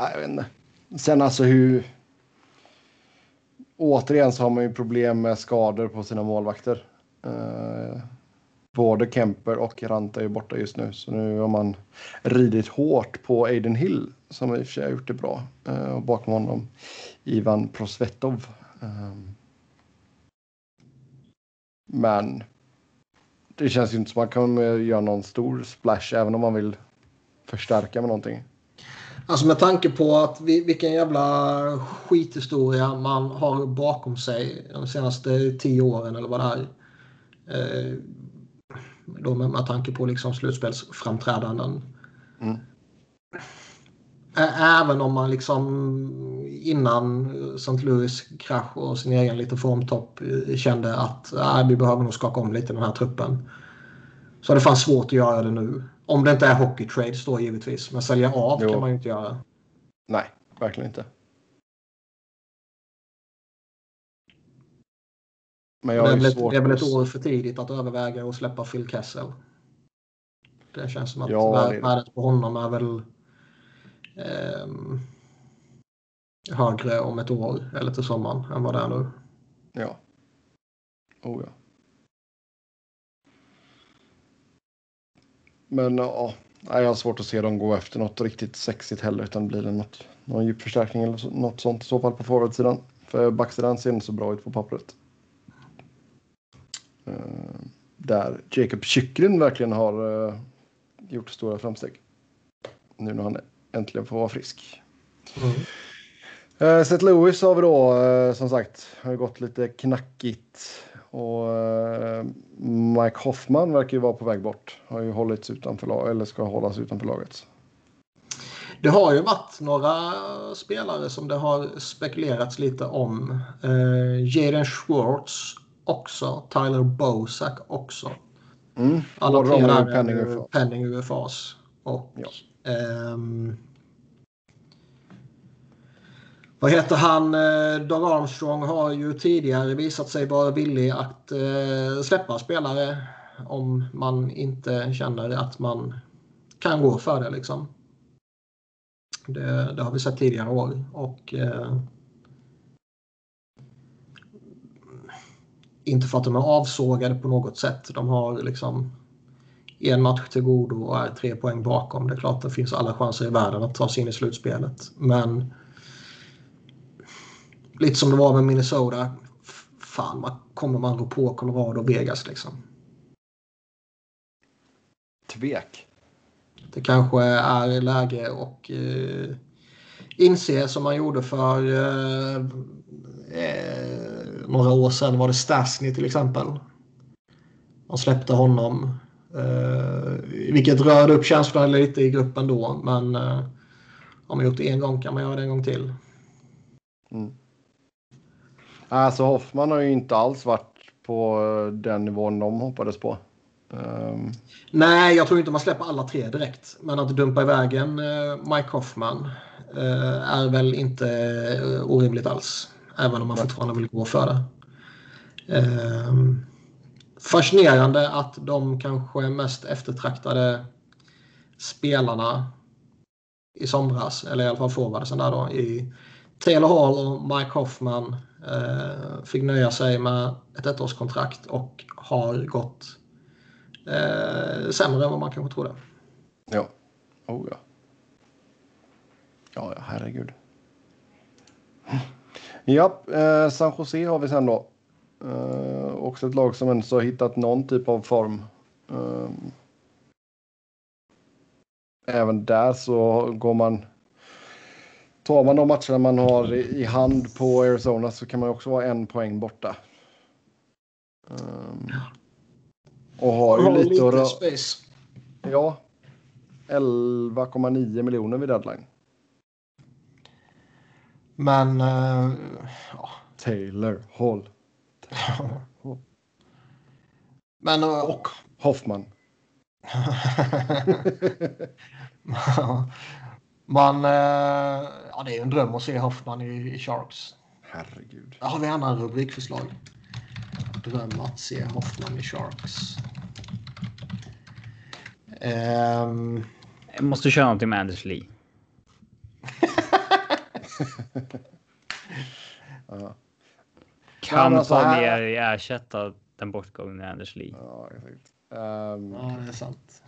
jag vet inte. Sen alltså hur... Återigen så har man ju problem med skador på sina målvakter. Eh, både Kemper och Ranta är borta just nu. Så nu har man ridit hårt på Aiden Hill som i och för sig har gjort det bra. Eh, och bakom honom Ivan Prosvetov. Ehm, men det känns ju inte som att man kan göra någon stor splash även om man vill förstärka med någonting. Alltså med tanke på att vi, vilken jävla skithistoria man har bakom sig de senaste tio åren eller vad det är. Eh, Eh, då med, med tanke på liksom slutspelsframträdanden. Mm. Även om man liksom innan St. Louis krasch och sin egen lite formtopp kände att äh, vi behöver nog skaka om lite den här truppen. Så det fanns svårt att göra det nu. Om det inte är hockey trades då givetvis. Men sälja av jo. kan man ju inte göra. Nej, verkligen inte. Men jag det, är väl ett, det är väl ett år för tidigt att överväga att släppa Phil Kessel. Det känns som att ja, värdet på honom är väl eh, högre om ett år eller till sommaren än vad det är nu. Ja. Oh ja. Men ja, jag har svårt att se dem gå efter något riktigt sexigt heller utan blir det något, någon djupförstärkning eller något sånt i så fall på forwardsidan. För backsidan ser inte så bra ut på pappret. Uh, där Jacob Chychrun verkligen har uh, gjort stora framsteg. Nu när han äntligen får vara frisk. Mm. Uh, Seth Lewis har vi då uh, som sagt har gått lite knackigt och uh, Mike Hoffman verkar ju vara på väg bort. Har ju hållits utanför lag, eller ska hållas utanför laget. Det har ju varit några spelare som det har spekulerats lite om. Uh, Jaden Schwartz också. Tyler Bosak också. Mm. Alla tre är penning UFAs. Och ja. um, vad heter han? Eh, Doug Armstrong har ju tidigare visat sig vara villig att uh, släppa spelare om man inte känner att man kan gå för det. Liksom. Det, det har vi sett tidigare år. Och, uh, inte för att de är avsågade på något sätt. De har liksom en match till godo och är tre poäng bakom. Det är klart att det finns alla chanser i världen att ta sig in i slutspelet. Men lite som det var med Minnesota. Fan, man, kommer man rå på Colorado och Vegas liksom? Tvek. Det kanske är läge och eh, inse som man gjorde för eh, eh, några år sedan. Var det Stasny till exempel? Man släppte honom. Eh, vilket rörde upp känslorna lite i gruppen då. Men eh, om man gjort det en gång kan man göra det en gång till. Mm. Alltså Hoffman har ju inte alls varit på den nivån de hoppades på. Um... Nej, jag tror inte man släpper alla tre direkt. Men att dumpa iväg en uh, Mike Hoffman uh, är väl inte uh, orimligt alls. Även om man fortfarande vill gå för det. Ehm, fascinerande att de kanske mest eftertraktade spelarna i somras, eller i alla fall forwardsen där då, i Taylor Hall och Mike Hoffman eh, fick nöja sig med ett ettårskontrakt och har gått eh, sämre än vad man kanske trodde. Ja. Oh ja. Ja, ja herregud. Ja, eh, San Jose har vi sen då. Eh, också ett lag som ändå har hittat någon typ av form. Eh, även där så går man... Tar man de matcherna man har i, hand på Arizona så kan man också vara en poäng borta. Um, och har ju har lite, lite space. Ja. 11,9 miljoner vid deadline. Men... Uh, ja. Taylor Hall. Men, uh, och Hoffman. Man, uh, ja, det är ju en dröm att se Hoffman i, i Sharks. Herregud. Där har vi andra rubrikförslag. Dröm att se Hoffman i Sharks. Um... Jag måste köra någonting med Anders Lee. uh. Kan alltså, Palmieri här... ersätta den bortgångne Anders Lee? Ja, exakt. Um... Ja, det är sant.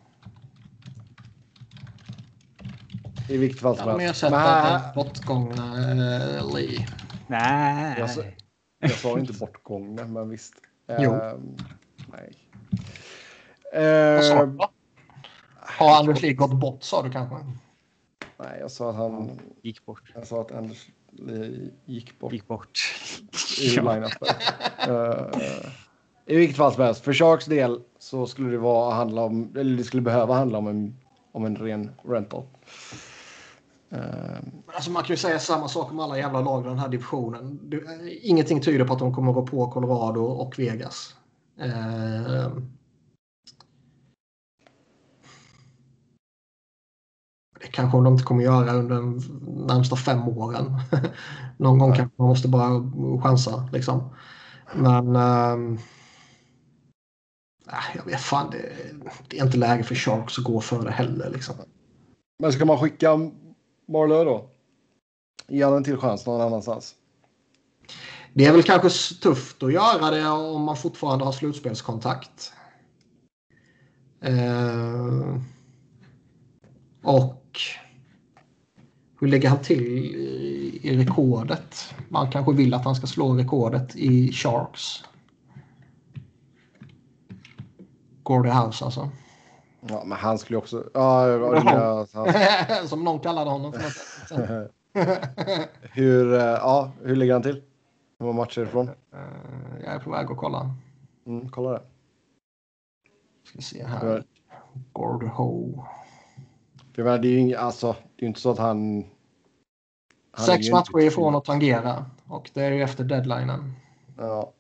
I vilket fall som helst. Kan de ersätta den bortgångna uh, Lee? Nej. Jag sa, jag sa inte bortgångna, men visst. Jo. Um, nej. Uh, Vad sa du? Har Anders Lee gått bort sa du kanske? Nej, jag sa att han... Gick bort. Jag sa att Anders gick bort. Gick bort. I ja. line-upen. uh, I vilket fall som helst, för Sharks del så skulle det vara handla om, eller det skulle behöva handla om en, om en ren rental. Uh, alltså man kan ju säga samma sak om alla jävla lag i den här divisionen. Det, ingenting tyder på att de kommer gå på Colorado och Vegas. Uh, kanske de inte kommer göra under de närmsta fem åren. Någon gång kanske man måste bara chansa. Liksom. Men äh, jag vet fan, det, det, är inte läge för Sharks att gå före heller. Liksom. Men ska man skicka Marlö då? Ge honom en till chans någon annanstans? Det är väl kanske tufft att göra det om man fortfarande har slutspelskontakt. Eh, och hur lägger han till i rekordet? Man kanske vill att han ska slå rekordet i Sharks. Gordie House alltså. Ja, men han skulle också... Ja, ja, han... Som någon kallade honom hur, eh, ja, hur ligger han till? Hur många matcher ifrån? Eh, jag är på väg att kolla. Mm, kolla det. Ska se här. Gord Ho. Menar, det är ju inga, alltså, det är inte så att han... han Sex matcher ifrån att tangera och det är ju efter deadlinen. Ja.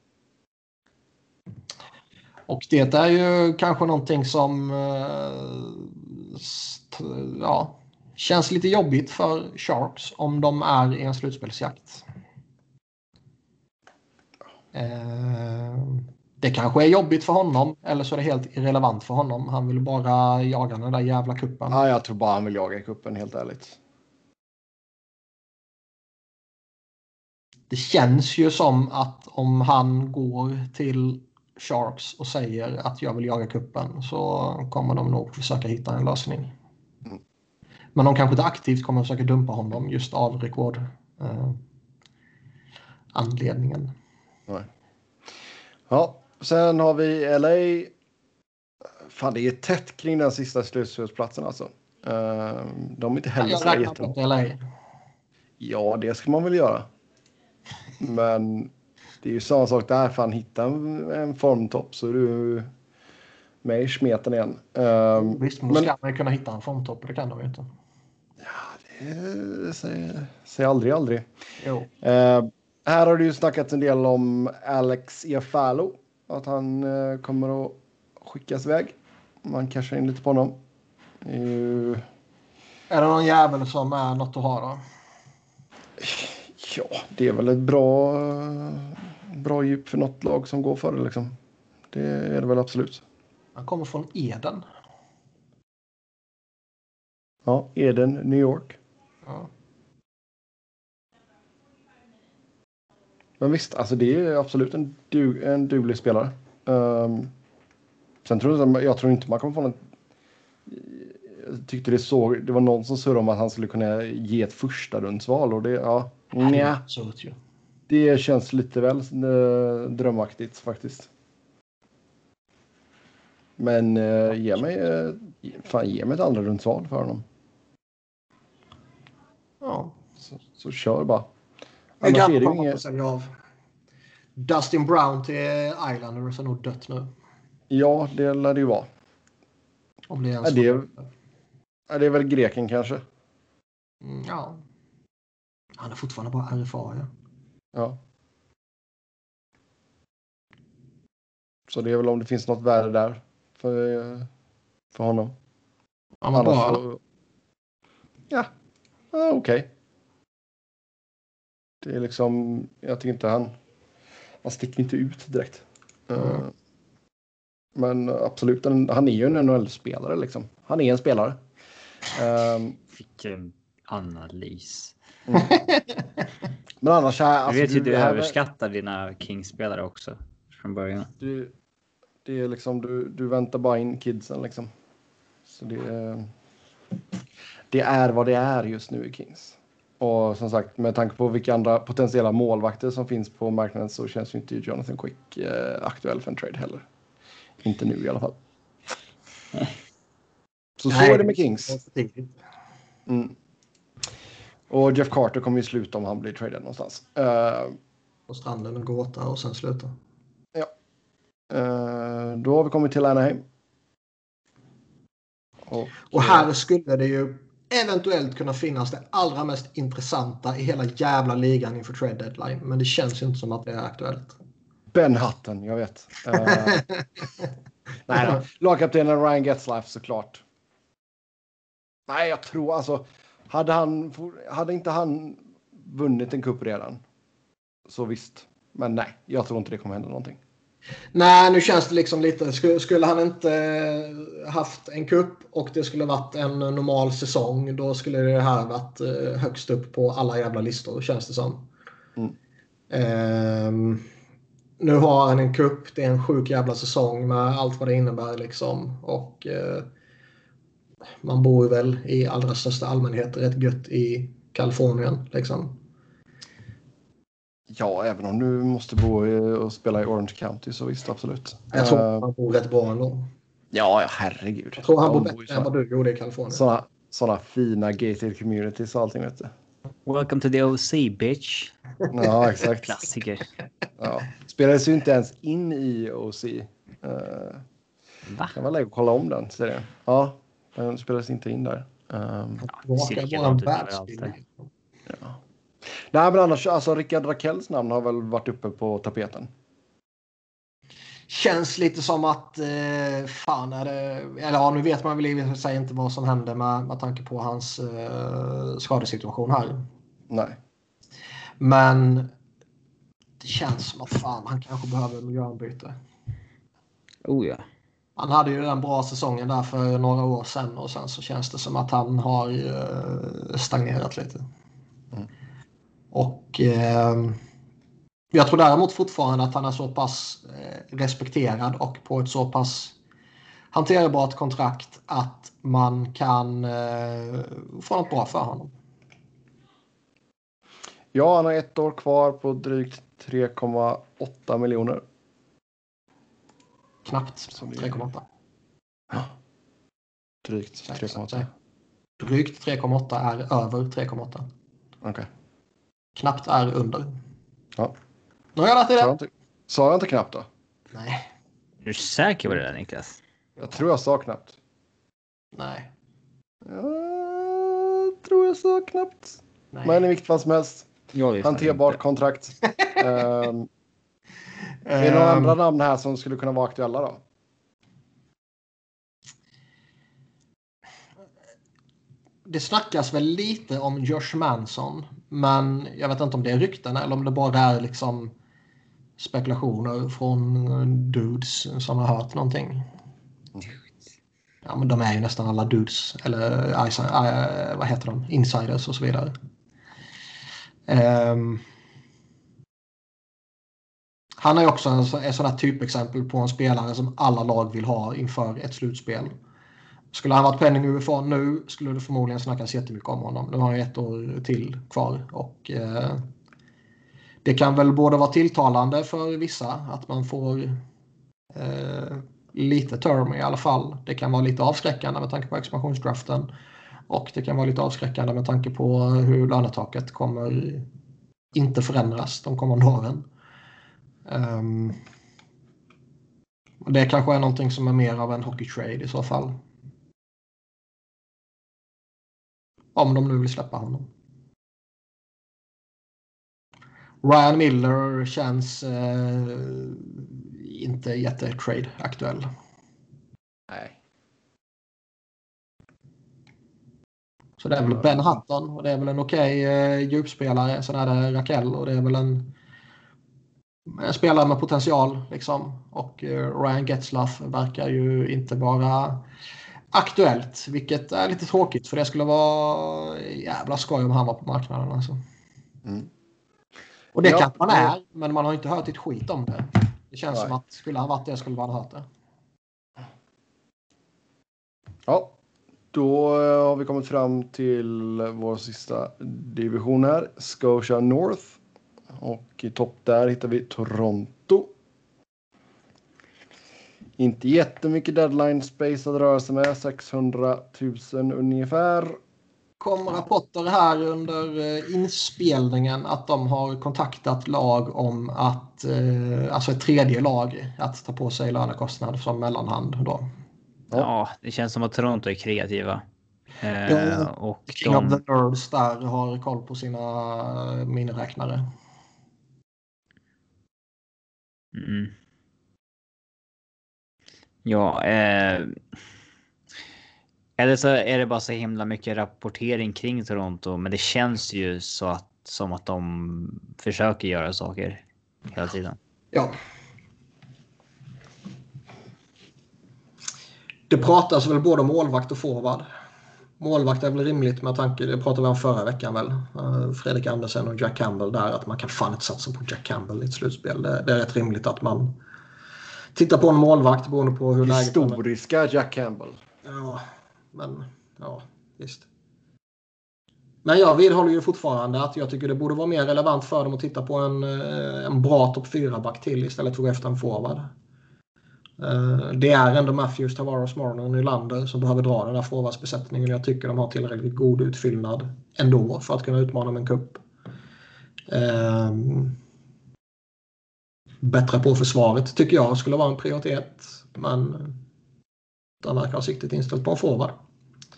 Och det är ju kanske någonting som uh, ja, känns lite jobbigt för Sharks om de är i en slutspelsjakt. Uh, det kanske är jobbigt för honom eller så är det helt irrelevant för honom. Han vill bara jaga den där jävla kuppen. Ja, jag tror bara han vill jaga kuppen helt ärligt. Det känns ju som att om han går till Sharks och säger att jag vill jaga kuppen så kommer de nog försöka hitta en lösning. Mm. Men de kanske inte aktivt kommer försöka dumpa honom just av rekord eh, anledningen. Nej. Ja, Sen har vi LA. Fan, det är tätt kring den sista slutspelsplatsen alltså. Uh, de är inte heller så jättebra. Ja, det ska man väl göra. Men det är ju samma sak där. Fan, hitta en, en formtopp så är du med i smeten igen. Uh, Visst, men då ska man ju kunna hitta en formtopp. Det kan de ju inte. Ja, det säger, säger aldrig aldrig. Uh, här har det ju snackats en del om Alex Iafalo att han eh, kommer att skickas iväg. Man cashar in lite på honom. Uh... Är det någon jävel som är något att ha då? Ja, det är väl ett bra, bra djup för något lag som går före liksom. Det är det väl absolut. Han kommer från Eden. Ja, Eden, New York. Ja. Men visst, alltså det är absolut en, du, en duglig spelare. Um, sen tror jag, jag tror inte man kommer få någon... Jag tyckte det såg, det var någon som surrade om att han skulle kunna ge ett första rundsval och det, ja, nja. Det känns lite väl äh, drömaktigt faktiskt. Men äh, ge mig, äh, fan ge mig ett andra rundsval för honom. Ja. Så, så kör bara. Annars är det ju inget... av. Dustin Brown till Islanders är nog dött nu. Ja, det lär det ju vara. Om det är, är, det, är det väl greken kanske? Mm, ja. Han är fortfarande bara RFA. Ja. ja. Så det är väl om det finns något värde där för, för honom. Han var bra. Så... Ja, ja okej. Okay. Det är liksom, jag tycker inte han, han sticker inte ut direkt. Mm. Men absolut, han är ju en NHL-spelare liksom. Han är en spelare. Vilken analys. Mm. Men annars. Alltså, jag vet ju du, du överskattar dina Kings-spelare också från början. Du, det är liksom, du, du väntar bara in kidsen liksom. Så det är, det är vad det är just nu i Kings. Och som sagt, med tanke på vilka andra potentiella målvakter som finns på marknaden så känns ju inte Jonathan Quick eh, aktuell för en trade heller. Inte nu i alla fall. Så så är det med Kings. Mm. Och Jeff Carter kommer ju sluta om han blir traded någonstans. Uh, på stranden och gråta och sen sluta. Ja. Uh, då har vi kommit till Anaheim. Och, och här skulle det ju eventuellt kunna finnas det allra mest intressanta i hela jävla ligan inför trade deadline. Men det känns inte som att det är aktuellt. Ben Hutton, jag vet. Uh, nej då. Lagkaptenen Ryan Getzlaff såklart. Nej, jag tror alltså. Hade, han, hade inte han vunnit en kupp redan? Så visst. Men nej, jag tror inte det kommer hända någonting. Nej, nu känns det liksom lite... Skulle han inte eh, haft en kupp och det skulle varit en normal säsong då skulle det här varit eh, högst upp på alla jävla listor känns det som. Mm. Um, nu har han en kupp, det är en sjuk jävla säsong med allt vad det innebär liksom. Och uh, man bor väl i allra största allmänhet rätt gött i Kalifornien liksom. Ja, även om du måste bo och spela i Orange County så visst, absolut. Jag tror uh, man bor rätt bra ändå. Ja, herregud. Jag tror han bor bättre än vad du gjorde i Kalifornien. Sådana, sådana fina gated communities och allting, vet du. Welcome to the OC, bitch. Ja, exakt. Klassiker. Ja. Spelades ju inte ens in i OC. Uh, Va? Kan vara läge att kolla om den serien. Ja, den spelades inte in där. Um, ja, ser likadant ut överallt. Ja. Nej, men annars, alltså Rickard Rakells namn har väl varit uppe på tapeten. Känns lite som att, eh, fan är det, eller ja, nu vet man väl i och sig inte vad som hände med, med tanke på hans eh, skadesituation här. Nej. Men det känns som att fan, han kanske behöver miljöombyte. Oh ja. Han hade ju den bra säsongen där för några år sedan och sen så känns det som att han har eh, stagnerat lite. Och eh, jag tror däremot fortfarande att han är så pass eh, respekterad och på ett så pass hanterbart kontrakt att man kan eh, få något bra för honom. Ja, han har ett år kvar på drygt 3,8 miljoner. Knappt 3,8. Ja. Drygt 3,8. Drygt 3,8 är över 3,8. Okej. Okay. Knappt är under. Ja. Nu har jag lärt dig det. Sa jag inte knappt då? Nej. Är du säker på det där Niklas? Jag tror jag sa knappt. Nej. Jag tror jag sa knappt. Nej. Men i vilket fall som helst. Hanterbart kontrakt. um, är det några andra namn här som skulle kunna vara aktuella då? Det snackas väl lite om Josh Manson. Men jag vet inte om det är rykten eller om det bara är liksom spekulationer från dudes som har hört någonting. Ja, men de är ju nästan alla dudes, eller vad heter de, insiders och så vidare. Um, han är också en, en sån här typexempel på en spelare som alla lag vill ha inför ett slutspel. Skulle han varit penning UFA nu skulle det förmodligen snackas jättemycket om honom. Nu har han ett år till kvar och eh, det kan väl både vara tilltalande för vissa att man får eh, lite term i alla fall. Det kan vara lite avskräckande med tanke på expansionsdraften och det kan vara lite avskräckande med tanke på hur lönetaket kommer inte förändras de kommande åren. Um, det kanske är någonting som är mer av en hockey trade i så fall. Om de nu vill släppa honom. Ryan Miller känns eh, inte jättetrade aktuell. Nej. Så det är väl Ben Hutton och det är väl en okej okay, eh, djupspelare. Sen är det Rakell och det är väl en, en spelare med potential. Liksom. Och eh, Ryan Getzlaff verkar ju inte vara aktuellt, vilket är lite tråkigt för det skulle vara jävla skoj om han var på marknaden. Alltså. Mm. Och det ja, kanske man är, men man har inte hört ett skit om det. Det känns nej. som att skulle han varit det skulle man ha hört det. Ja, då har vi kommit fram till vår sista division här, Scotia North. Och i topp där hittar vi Toronto inte jättemycket deadline space att röra sig med, 600 000 ungefär. kom rapporter här under eh, inspelningen att de har kontaktat lag om att, eh, alltså ett tredje lag, att ta på sig lönekostnad som mellanhand. Då. Ja, det känns som att Toronto är kreativa. Eh, och King de... of the Nerds där har koll på sina miniräknare. Mm. Ja, eh... Eller så är det bara så himla mycket rapportering kring Toronto, men det känns ju så att som att de försöker göra saker hela tiden. Ja. Det pratas väl både om målvakt och forward. Målvakt är väl rimligt med tanke, det pratade vi om förra veckan väl. Eh, Fredrik Andersen och Jack Campbell där, att man kan fan inte satsa på Jack Campbell i ett slutspel. Det är rätt rimligt att man tittar på en målvakt beroende på hur läget är. Historiska Jack Campbell. Ja, men ja, visst. Men jag vidhåller ju fortfarande att jag tycker det borde vara mer relevant för dem att titta på en, eh, en bra topp 4-back till istället för att gå efter en forward. Eh, det är ändå Matthews, Tavares, Marner och Nylander som behöver dra den där forwardsbesättningen. Jag tycker de har tillräckligt god utfyllnad ändå för att kunna utmana med en cup. Um, bättra på försvaret tycker jag skulle vara en prioritet. Men de verkar ha siktet inställt på en forward.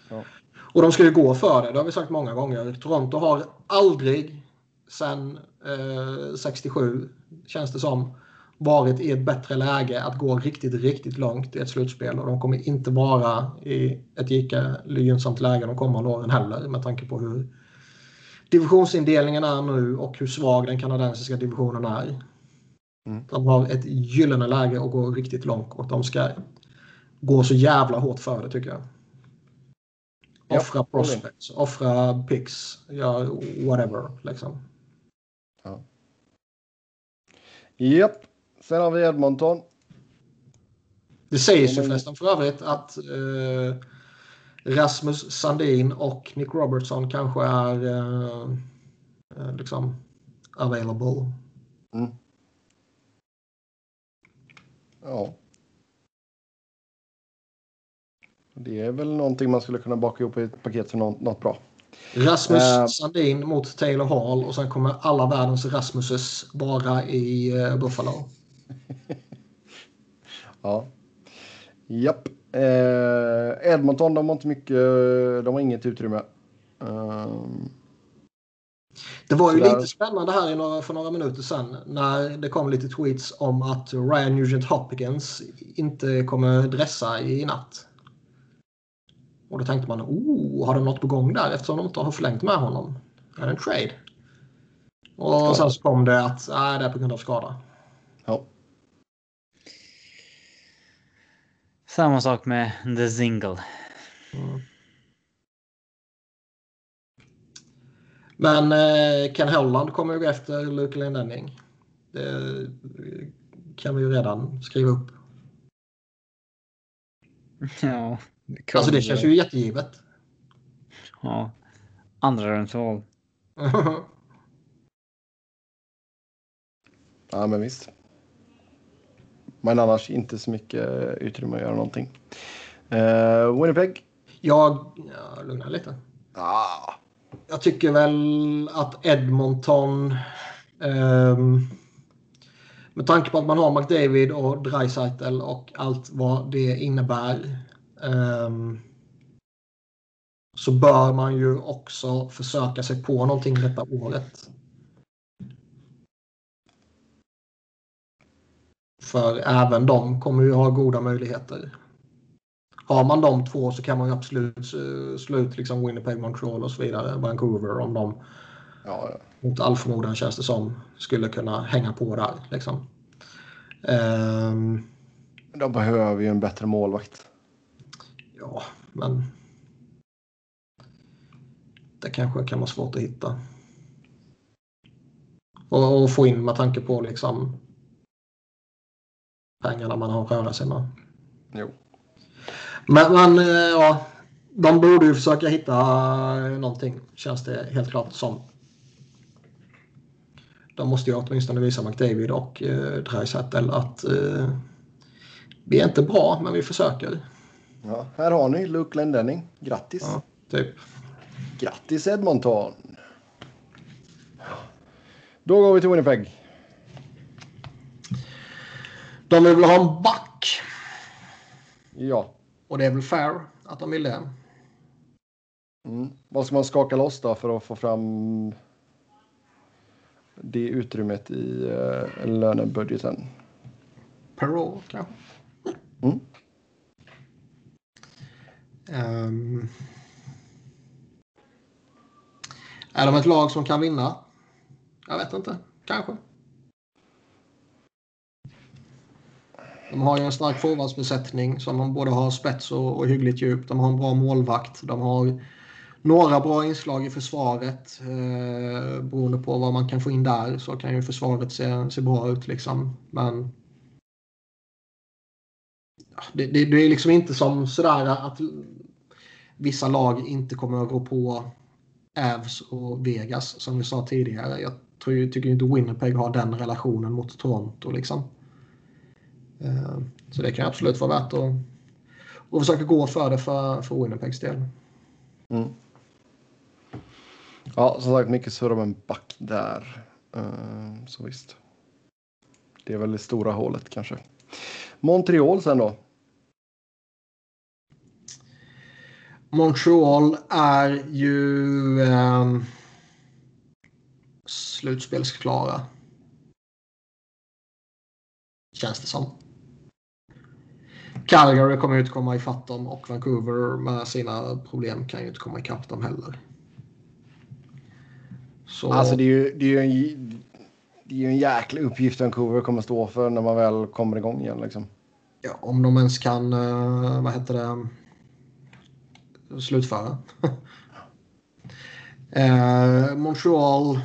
Ja. Och de ska ju gå för det, det har vi sagt många gånger. Toronto har aldrig sedan eh, 67, känns det som, varit i ett bättre läge att gå riktigt, riktigt långt i ett slutspel. Och de kommer inte vara i ett lika gynnsamt läge de kommande åren heller med tanke på hur divisionsindelningen är nu och hur svag den kanadensiska divisionen är. Mm. De har ett gyllene läge att gå riktigt långt och de ska gå så jävla hårt för det tycker jag. Offra ja, prospects, offra picks, ja, whatever liksom. Ja. Japp. Sen har vi Edmonton. Det sägs ju förresten för övrigt att eh, Rasmus Sandin och Nick Robertson kanske är eh, eh liksom available. Mm. Ja. Det är väl någonting man skulle kunna baka ihop i ett paket för något, något bra. Rasmus uh, Sandin mot Taylor Hall och sen kommer alla världens Rasmuses vara i uh, Buffalo. ja. Japp. Eh, Edmonton, de har inte mycket, de har inget utrymme. Um, det var ju lite spännande här några, för några minuter sedan när det kom lite tweets om att Ryan Nugent Hopkins inte kommer dressa i natt. Och då tänkte man, oh, har de något på gång där eftersom de inte har förlängt med honom? Är det en trade? Och sen så kom det att nej, det är på grund av skada. Ja. Samma sak med The Single. Mm. Men eh, Ken Holland kommer ju gå efter Luke Lendenning. Det kan vi ju redan skriva upp. Ja. Det alltså det känns ju jättegivet. Ja. Andra rundsval. ja men visst. Men annars inte så mycket utrymme att göra någonting. Uh, Winnipeg? Jag... Ja, lugna lite. Ah. Jag tycker väl att Edmonton... Um, med tanke på att man har McDavid och Dreisaitl och allt vad det innebär. Um, så bör man ju också försöka sig på någonting detta året. För även de kommer ju ha goda möjligheter. Har man de två så kan man ju absolut uh, slå ut liksom Winnipeg, Montreal och så vidare. Vancouver om de ja, ja. mot all förmodan känns det som skulle kunna hänga på där. Liksom. Um, de behöver ju en bättre målvakt. Ja, men det kanske kan vara svårt att hitta. Och, och få in med tanke på liksom pengarna man har att röra sig med. Jo. Men, men eh, ja, de borde ju försöka hitta någonting känns det helt klart som. De måste ju åtminstone visa McDavid och eh, Dreisaitl att eh, vi är inte bra men vi försöker. Ja, här har ni Luke Lendenning. Grattis! Ja, typ. Grattis Edmonton! Då går vi till Winnipeg. De vill ha en back. Ja. Och det är väl fair att de vill det. Mm. Vad ska man skaka loss då för att få fram det utrymmet i uh, lönebudgeten? Per år kanske. Mm. Um, är de ett lag som kan vinna? Jag vet inte. Kanske. De har ju en stark forwardsbesättning som de både har spets och, och hyggligt djup. De har en bra målvakt. De har några bra inslag i försvaret. Eh, beroende på vad man kan få in där så kan ju försvaret se, se bra ut. Liksom. Men det, det, det, är liksom inte som sådär att vissa lag inte kommer att gå på Avs och Vegas som vi sa tidigare. Jag tror, tycker inte Winnipeg har den relationen mot Toronto. Liksom. Eh, så det kan absolut vara värt att, att försöka gå för det för, för Winnipegs del. Mm. Ja, som sagt, mycket surr om en back där. Uh, så visst. Det är väl det stora hålet kanske. Montreal sen då? Montreal är ju eh, slutspelsklara. Känns det som. Calgary kommer ju inte komma ifatt dem och Vancouver med sina problem kan ju inte komma ikapp dem heller. Så... Alltså det är ju, det är ju en, det är ju en jäkla uppgift Vancouver kommer stå för när man väl kommer igång igen. Liksom. Ja, om de ens kan, uh, vad heter det, slutföra. uh, Montreal.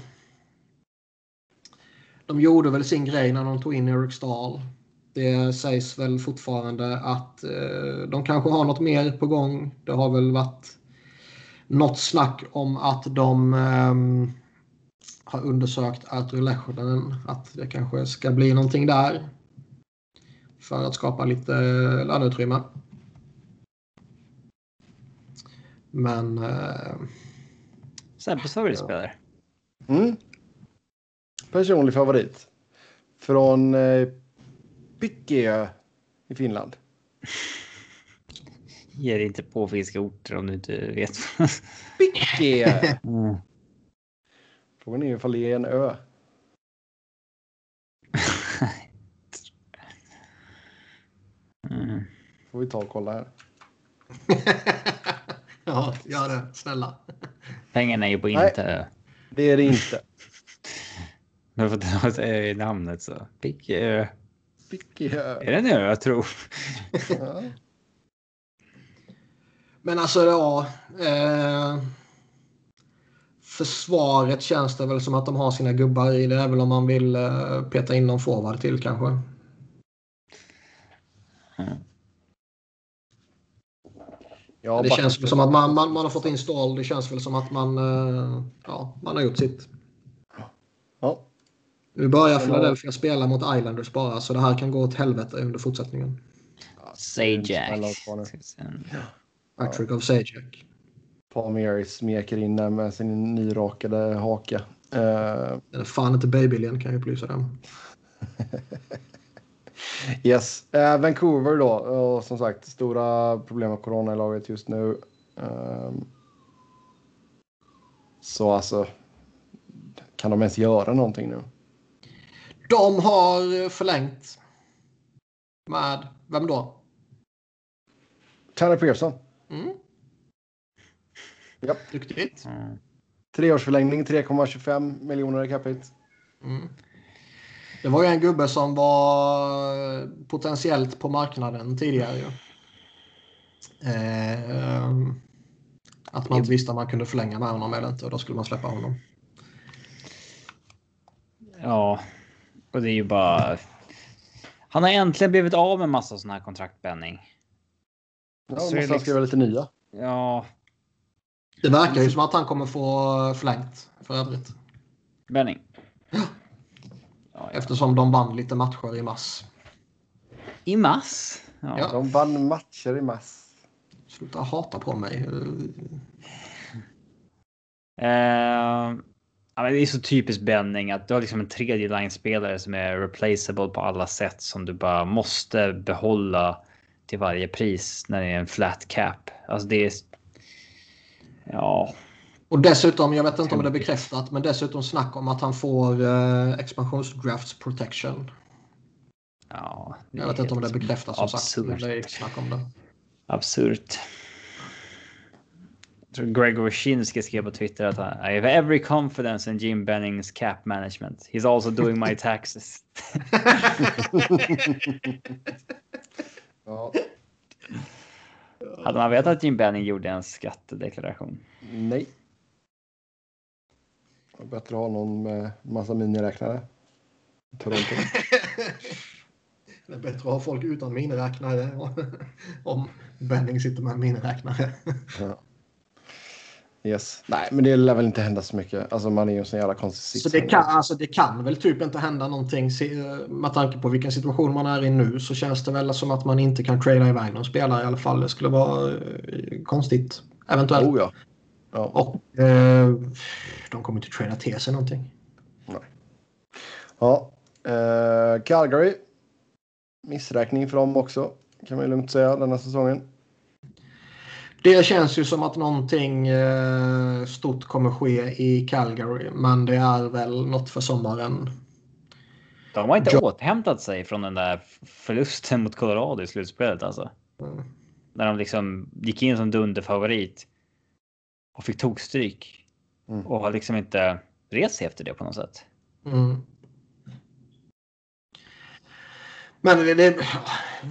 De gjorde väl sin grej när de tog in Eric Stahl. Det sägs väl fortfarande att uh, de kanske har något mer på gång. Det har väl varit något snack om att de um, har undersökt Artur Lehtonen. Att det kanske ska bli någonting där. För att skapa lite löneutrymme. Men... Eh, Sebbes favoritspelare. Mm. Personlig favorit. Från eh, Pykkeö i Finland. Ge dig inte på finska orter om du inte vet. Pykkeö. Mm. Frågan är ifall det är en ö. mm. Får vi ta och kolla här. ja, gör det. Snälla. Pengarna är ju på inte ö. Det är det inte. Men för att det är namnet så. Pickö. Pickö. Är det en ö, jag tror? ja. Men alltså, ja. Eh försvaret känns det väl som att de har sina gubbar i. Det är väl om man vill uh, peta in någon forward till kanske. Mm. Ja, det känns väl som att man, man, man har fått in stål. Det känns väl som att man, uh, ja, man har gjort sitt. Ja. Nu börjar Philadelphia spela mot Islanders bara, så det här kan gå åt helvete under fortsättningen. Sajak. Patrick of Sajak. Palmieri smeker in där med sin nyrakade haka. Uh, Den är fan inte babylen kan jag upplysa dem. yes, uh, Vancouver då. Och som sagt, stora problem med corona i laget just nu. Uh, så alltså, kan de ens göra någonting nu? De har förlängt. Med vem då? Tanner Pearson. Mm. Ja. Duktigt. Mm. Treårsförlängning, 3,25 miljoner i capita. Mm. Det var ju en gubbe som var potentiellt på marknaden tidigare. Ju. Eh, att man inte visste om man kunde förlänga med honom eller inte och då skulle man släppa honom. Ja, och det är ju bara... Han har äntligen blivit av med massa sån här kontraktbänning. Ja, måste liksom... skriva lite nya. Ja, det verkar ju som att han kommer få förlängt för övrigt. Benning? Ja. ja. Eftersom de vann lite matcher i mass. I mass? Ja. ja. De vann matcher i mass. Sluta hata på mig. Uh, ja, det är så typiskt Benning att du har liksom en tredje line-spelare som är replaceable på alla sätt som du bara måste behålla till varje pris när det är en flat cap. Alltså det är. Ja. Och dessutom, jag vet inte om det är bekräftat, men dessutom snack om att han får uh, expansionsdrafts protection. Ja, jag vet inte om det är bekräftat som absurt. sagt. Men det är snack om det. Absurt. Tror Gregor Shinsky skrev på Twitter att I have every confidence in Jim Bennings cap management. He's also doing my taxes. ja. Hade man vetat att Jim Benning gjorde en skattedeklaration? Nej. Bättre att ha någon med massa miniräknare. Toronto. Det är bättre att ha folk utan miniräknare om Benning sitter med en miniräknare. Ja. Yes. Nej, men det lär väl inte hända så mycket. Alltså man är ju en sån jävla konstig sits. Så det kan, alltså, det kan väl typ inte hända någonting med tanke på vilken situation man är i nu så känns det väl som att man inte kan trada iväg någon spelare i alla fall. Det skulle vara eh, konstigt. Eventuellt. Oh, ja. Ja. Och eh, de kommer inte trada till sig någonting. Nej. Ja, eh, Calgary. Missräkning för dem också kan man lugnt säga denna säsongen. Det känns ju som att någonting eh, stort kommer ske i Calgary, men det är väl något för sommaren. De har inte jo återhämtat sig från den där förlusten mot Colorado i slutspelet alltså. Mm. När de liksom gick in som dunderfavorit och fick tokstryk mm. och har liksom inte rest sig efter det på något sätt. Mm. Men det är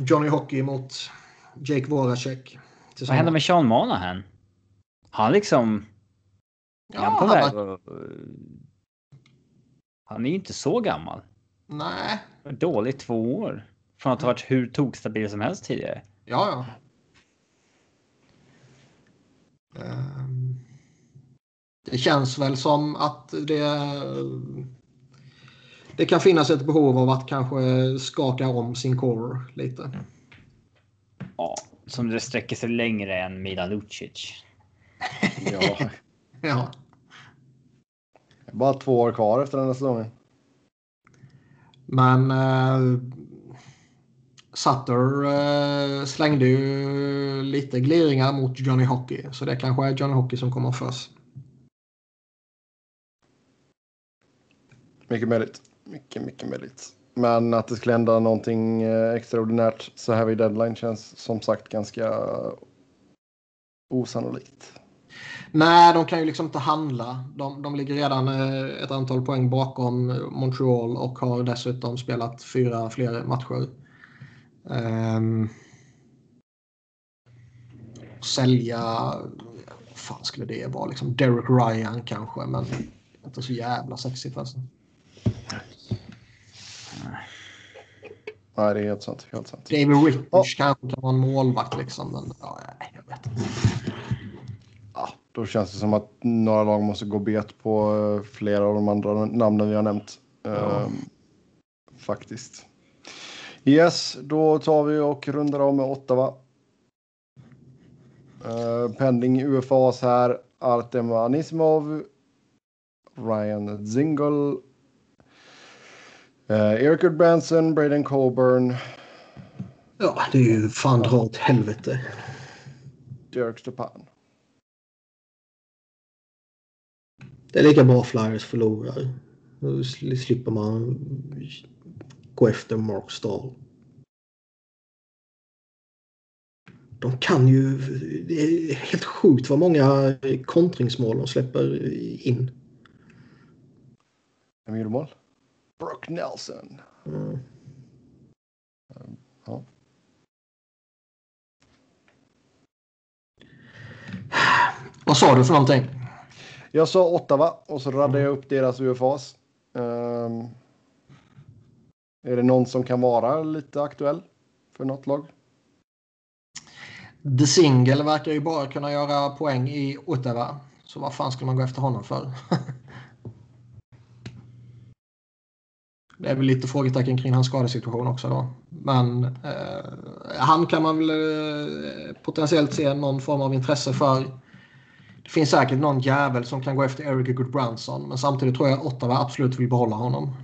Johnny Hockey mot Jake Voracek. Vad händer med Sean Monahan? Han liksom... Ja, han på väg var... Han är ju inte så gammal. Nej. Dåligt två år. Från att ha varit hur tokstabil som helst tidigare. Ja, ja. Um, det känns väl som att det... Det kan finnas ett behov av att kanske skaka om sin core lite. Ja, som det sträcker sig längre än Milan Lucic. ja. ja. Bara två år kvar efter den här säsongen. Men uh, Sutter uh, slängde ju lite gliringar mot Johnny Hockey. Så det kanske är Johnny Hockey som kommer först. Mycket möjligt. Mycket, mycket möjligt. Men att det skulle hända någonting eh, extraordinärt så här vid deadline känns som sagt ganska osannolikt. Nej, de kan ju liksom inte handla. De, de ligger redan eh, ett antal poäng bakom eh, Montreal och har dessutom spelat fyra fler matcher. Um, sälja, vad fan skulle det vara? Liksom Derek Ryan kanske, men inte så jävla sexigt alltså. Nej, det är helt sant. Helt sant. David oh. kanske kan vara en målvakt liksom. Men ja, jag vet inte. Ja, då känns det som att några lag måste gå bet på eh, flera av de andra namnen vi har nämnt. Ja. Um, faktiskt. Yes, då tar vi och rundar av med Ottawa. Uh, pending UFAs här. Artem Anisimov. Ryan Zingle Uh, Eric Goodbranson, Braden Colburn. Ja, det är ju fan dra åt helvete. Derek Stepan. Det är lika bra Flyers förlorar. Då slipper man gå efter Mark Stahl. De kan ju... Det är helt sjukt vad många kontringsmål de släpper in. Vem gjorde mål? Brooke Nelson. Mm. Ja. Vad sa du för någonting? Jag sa Ottawa och så radade jag upp deras UFAs. Um, ehm, är det någon som kan vara lite aktuell för något lag? The Single verkar ju bara kunna göra poäng i Ottawa. Så vad fan skulle man gå efter honom för? Det är väl lite frågetecken kring hans skadesituation också då. Men eh, han kan man väl eh, potentiellt se någon form av intresse för. Det finns säkert någon jävel som kan gå efter Eric Goodbranson men samtidigt tror jag att Ottawa absolut vill behålla honom.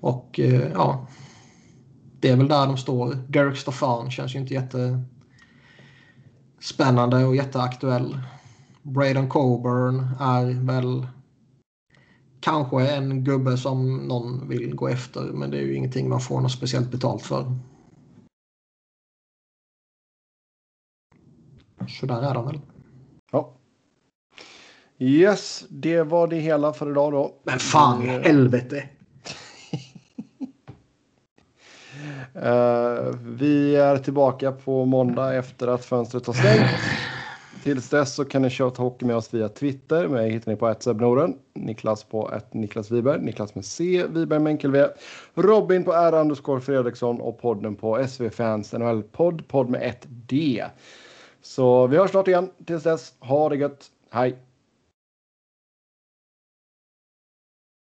Och eh, ja, det är väl där de står. Derek Staffan känns ju inte jätte jättespännande och jätteaktuell. Braden Coburn är väl kanske en gubbe som någon vill gå efter men det är ju ingenting man får något speciellt betalt för. Så där är de väl. Ja. Yes, det var det hela för idag då. Men fan i helvete! Uh, Eh, vi är tillbaka på måndag efter att fönstret har stängt. Tills dess så kan ni köra hockey med oss via Twitter. Mig hittar ni på ett Sebnoren. Niklas på ett Niklas Wiberg. Niklas med C. Wiberg med enkel V. Robin på R underscore Fredriksson och podden på SV Fans NHL podd. Podd med ett D. Så vi hörs snart igen. Tills dess, ha det gött. Hej!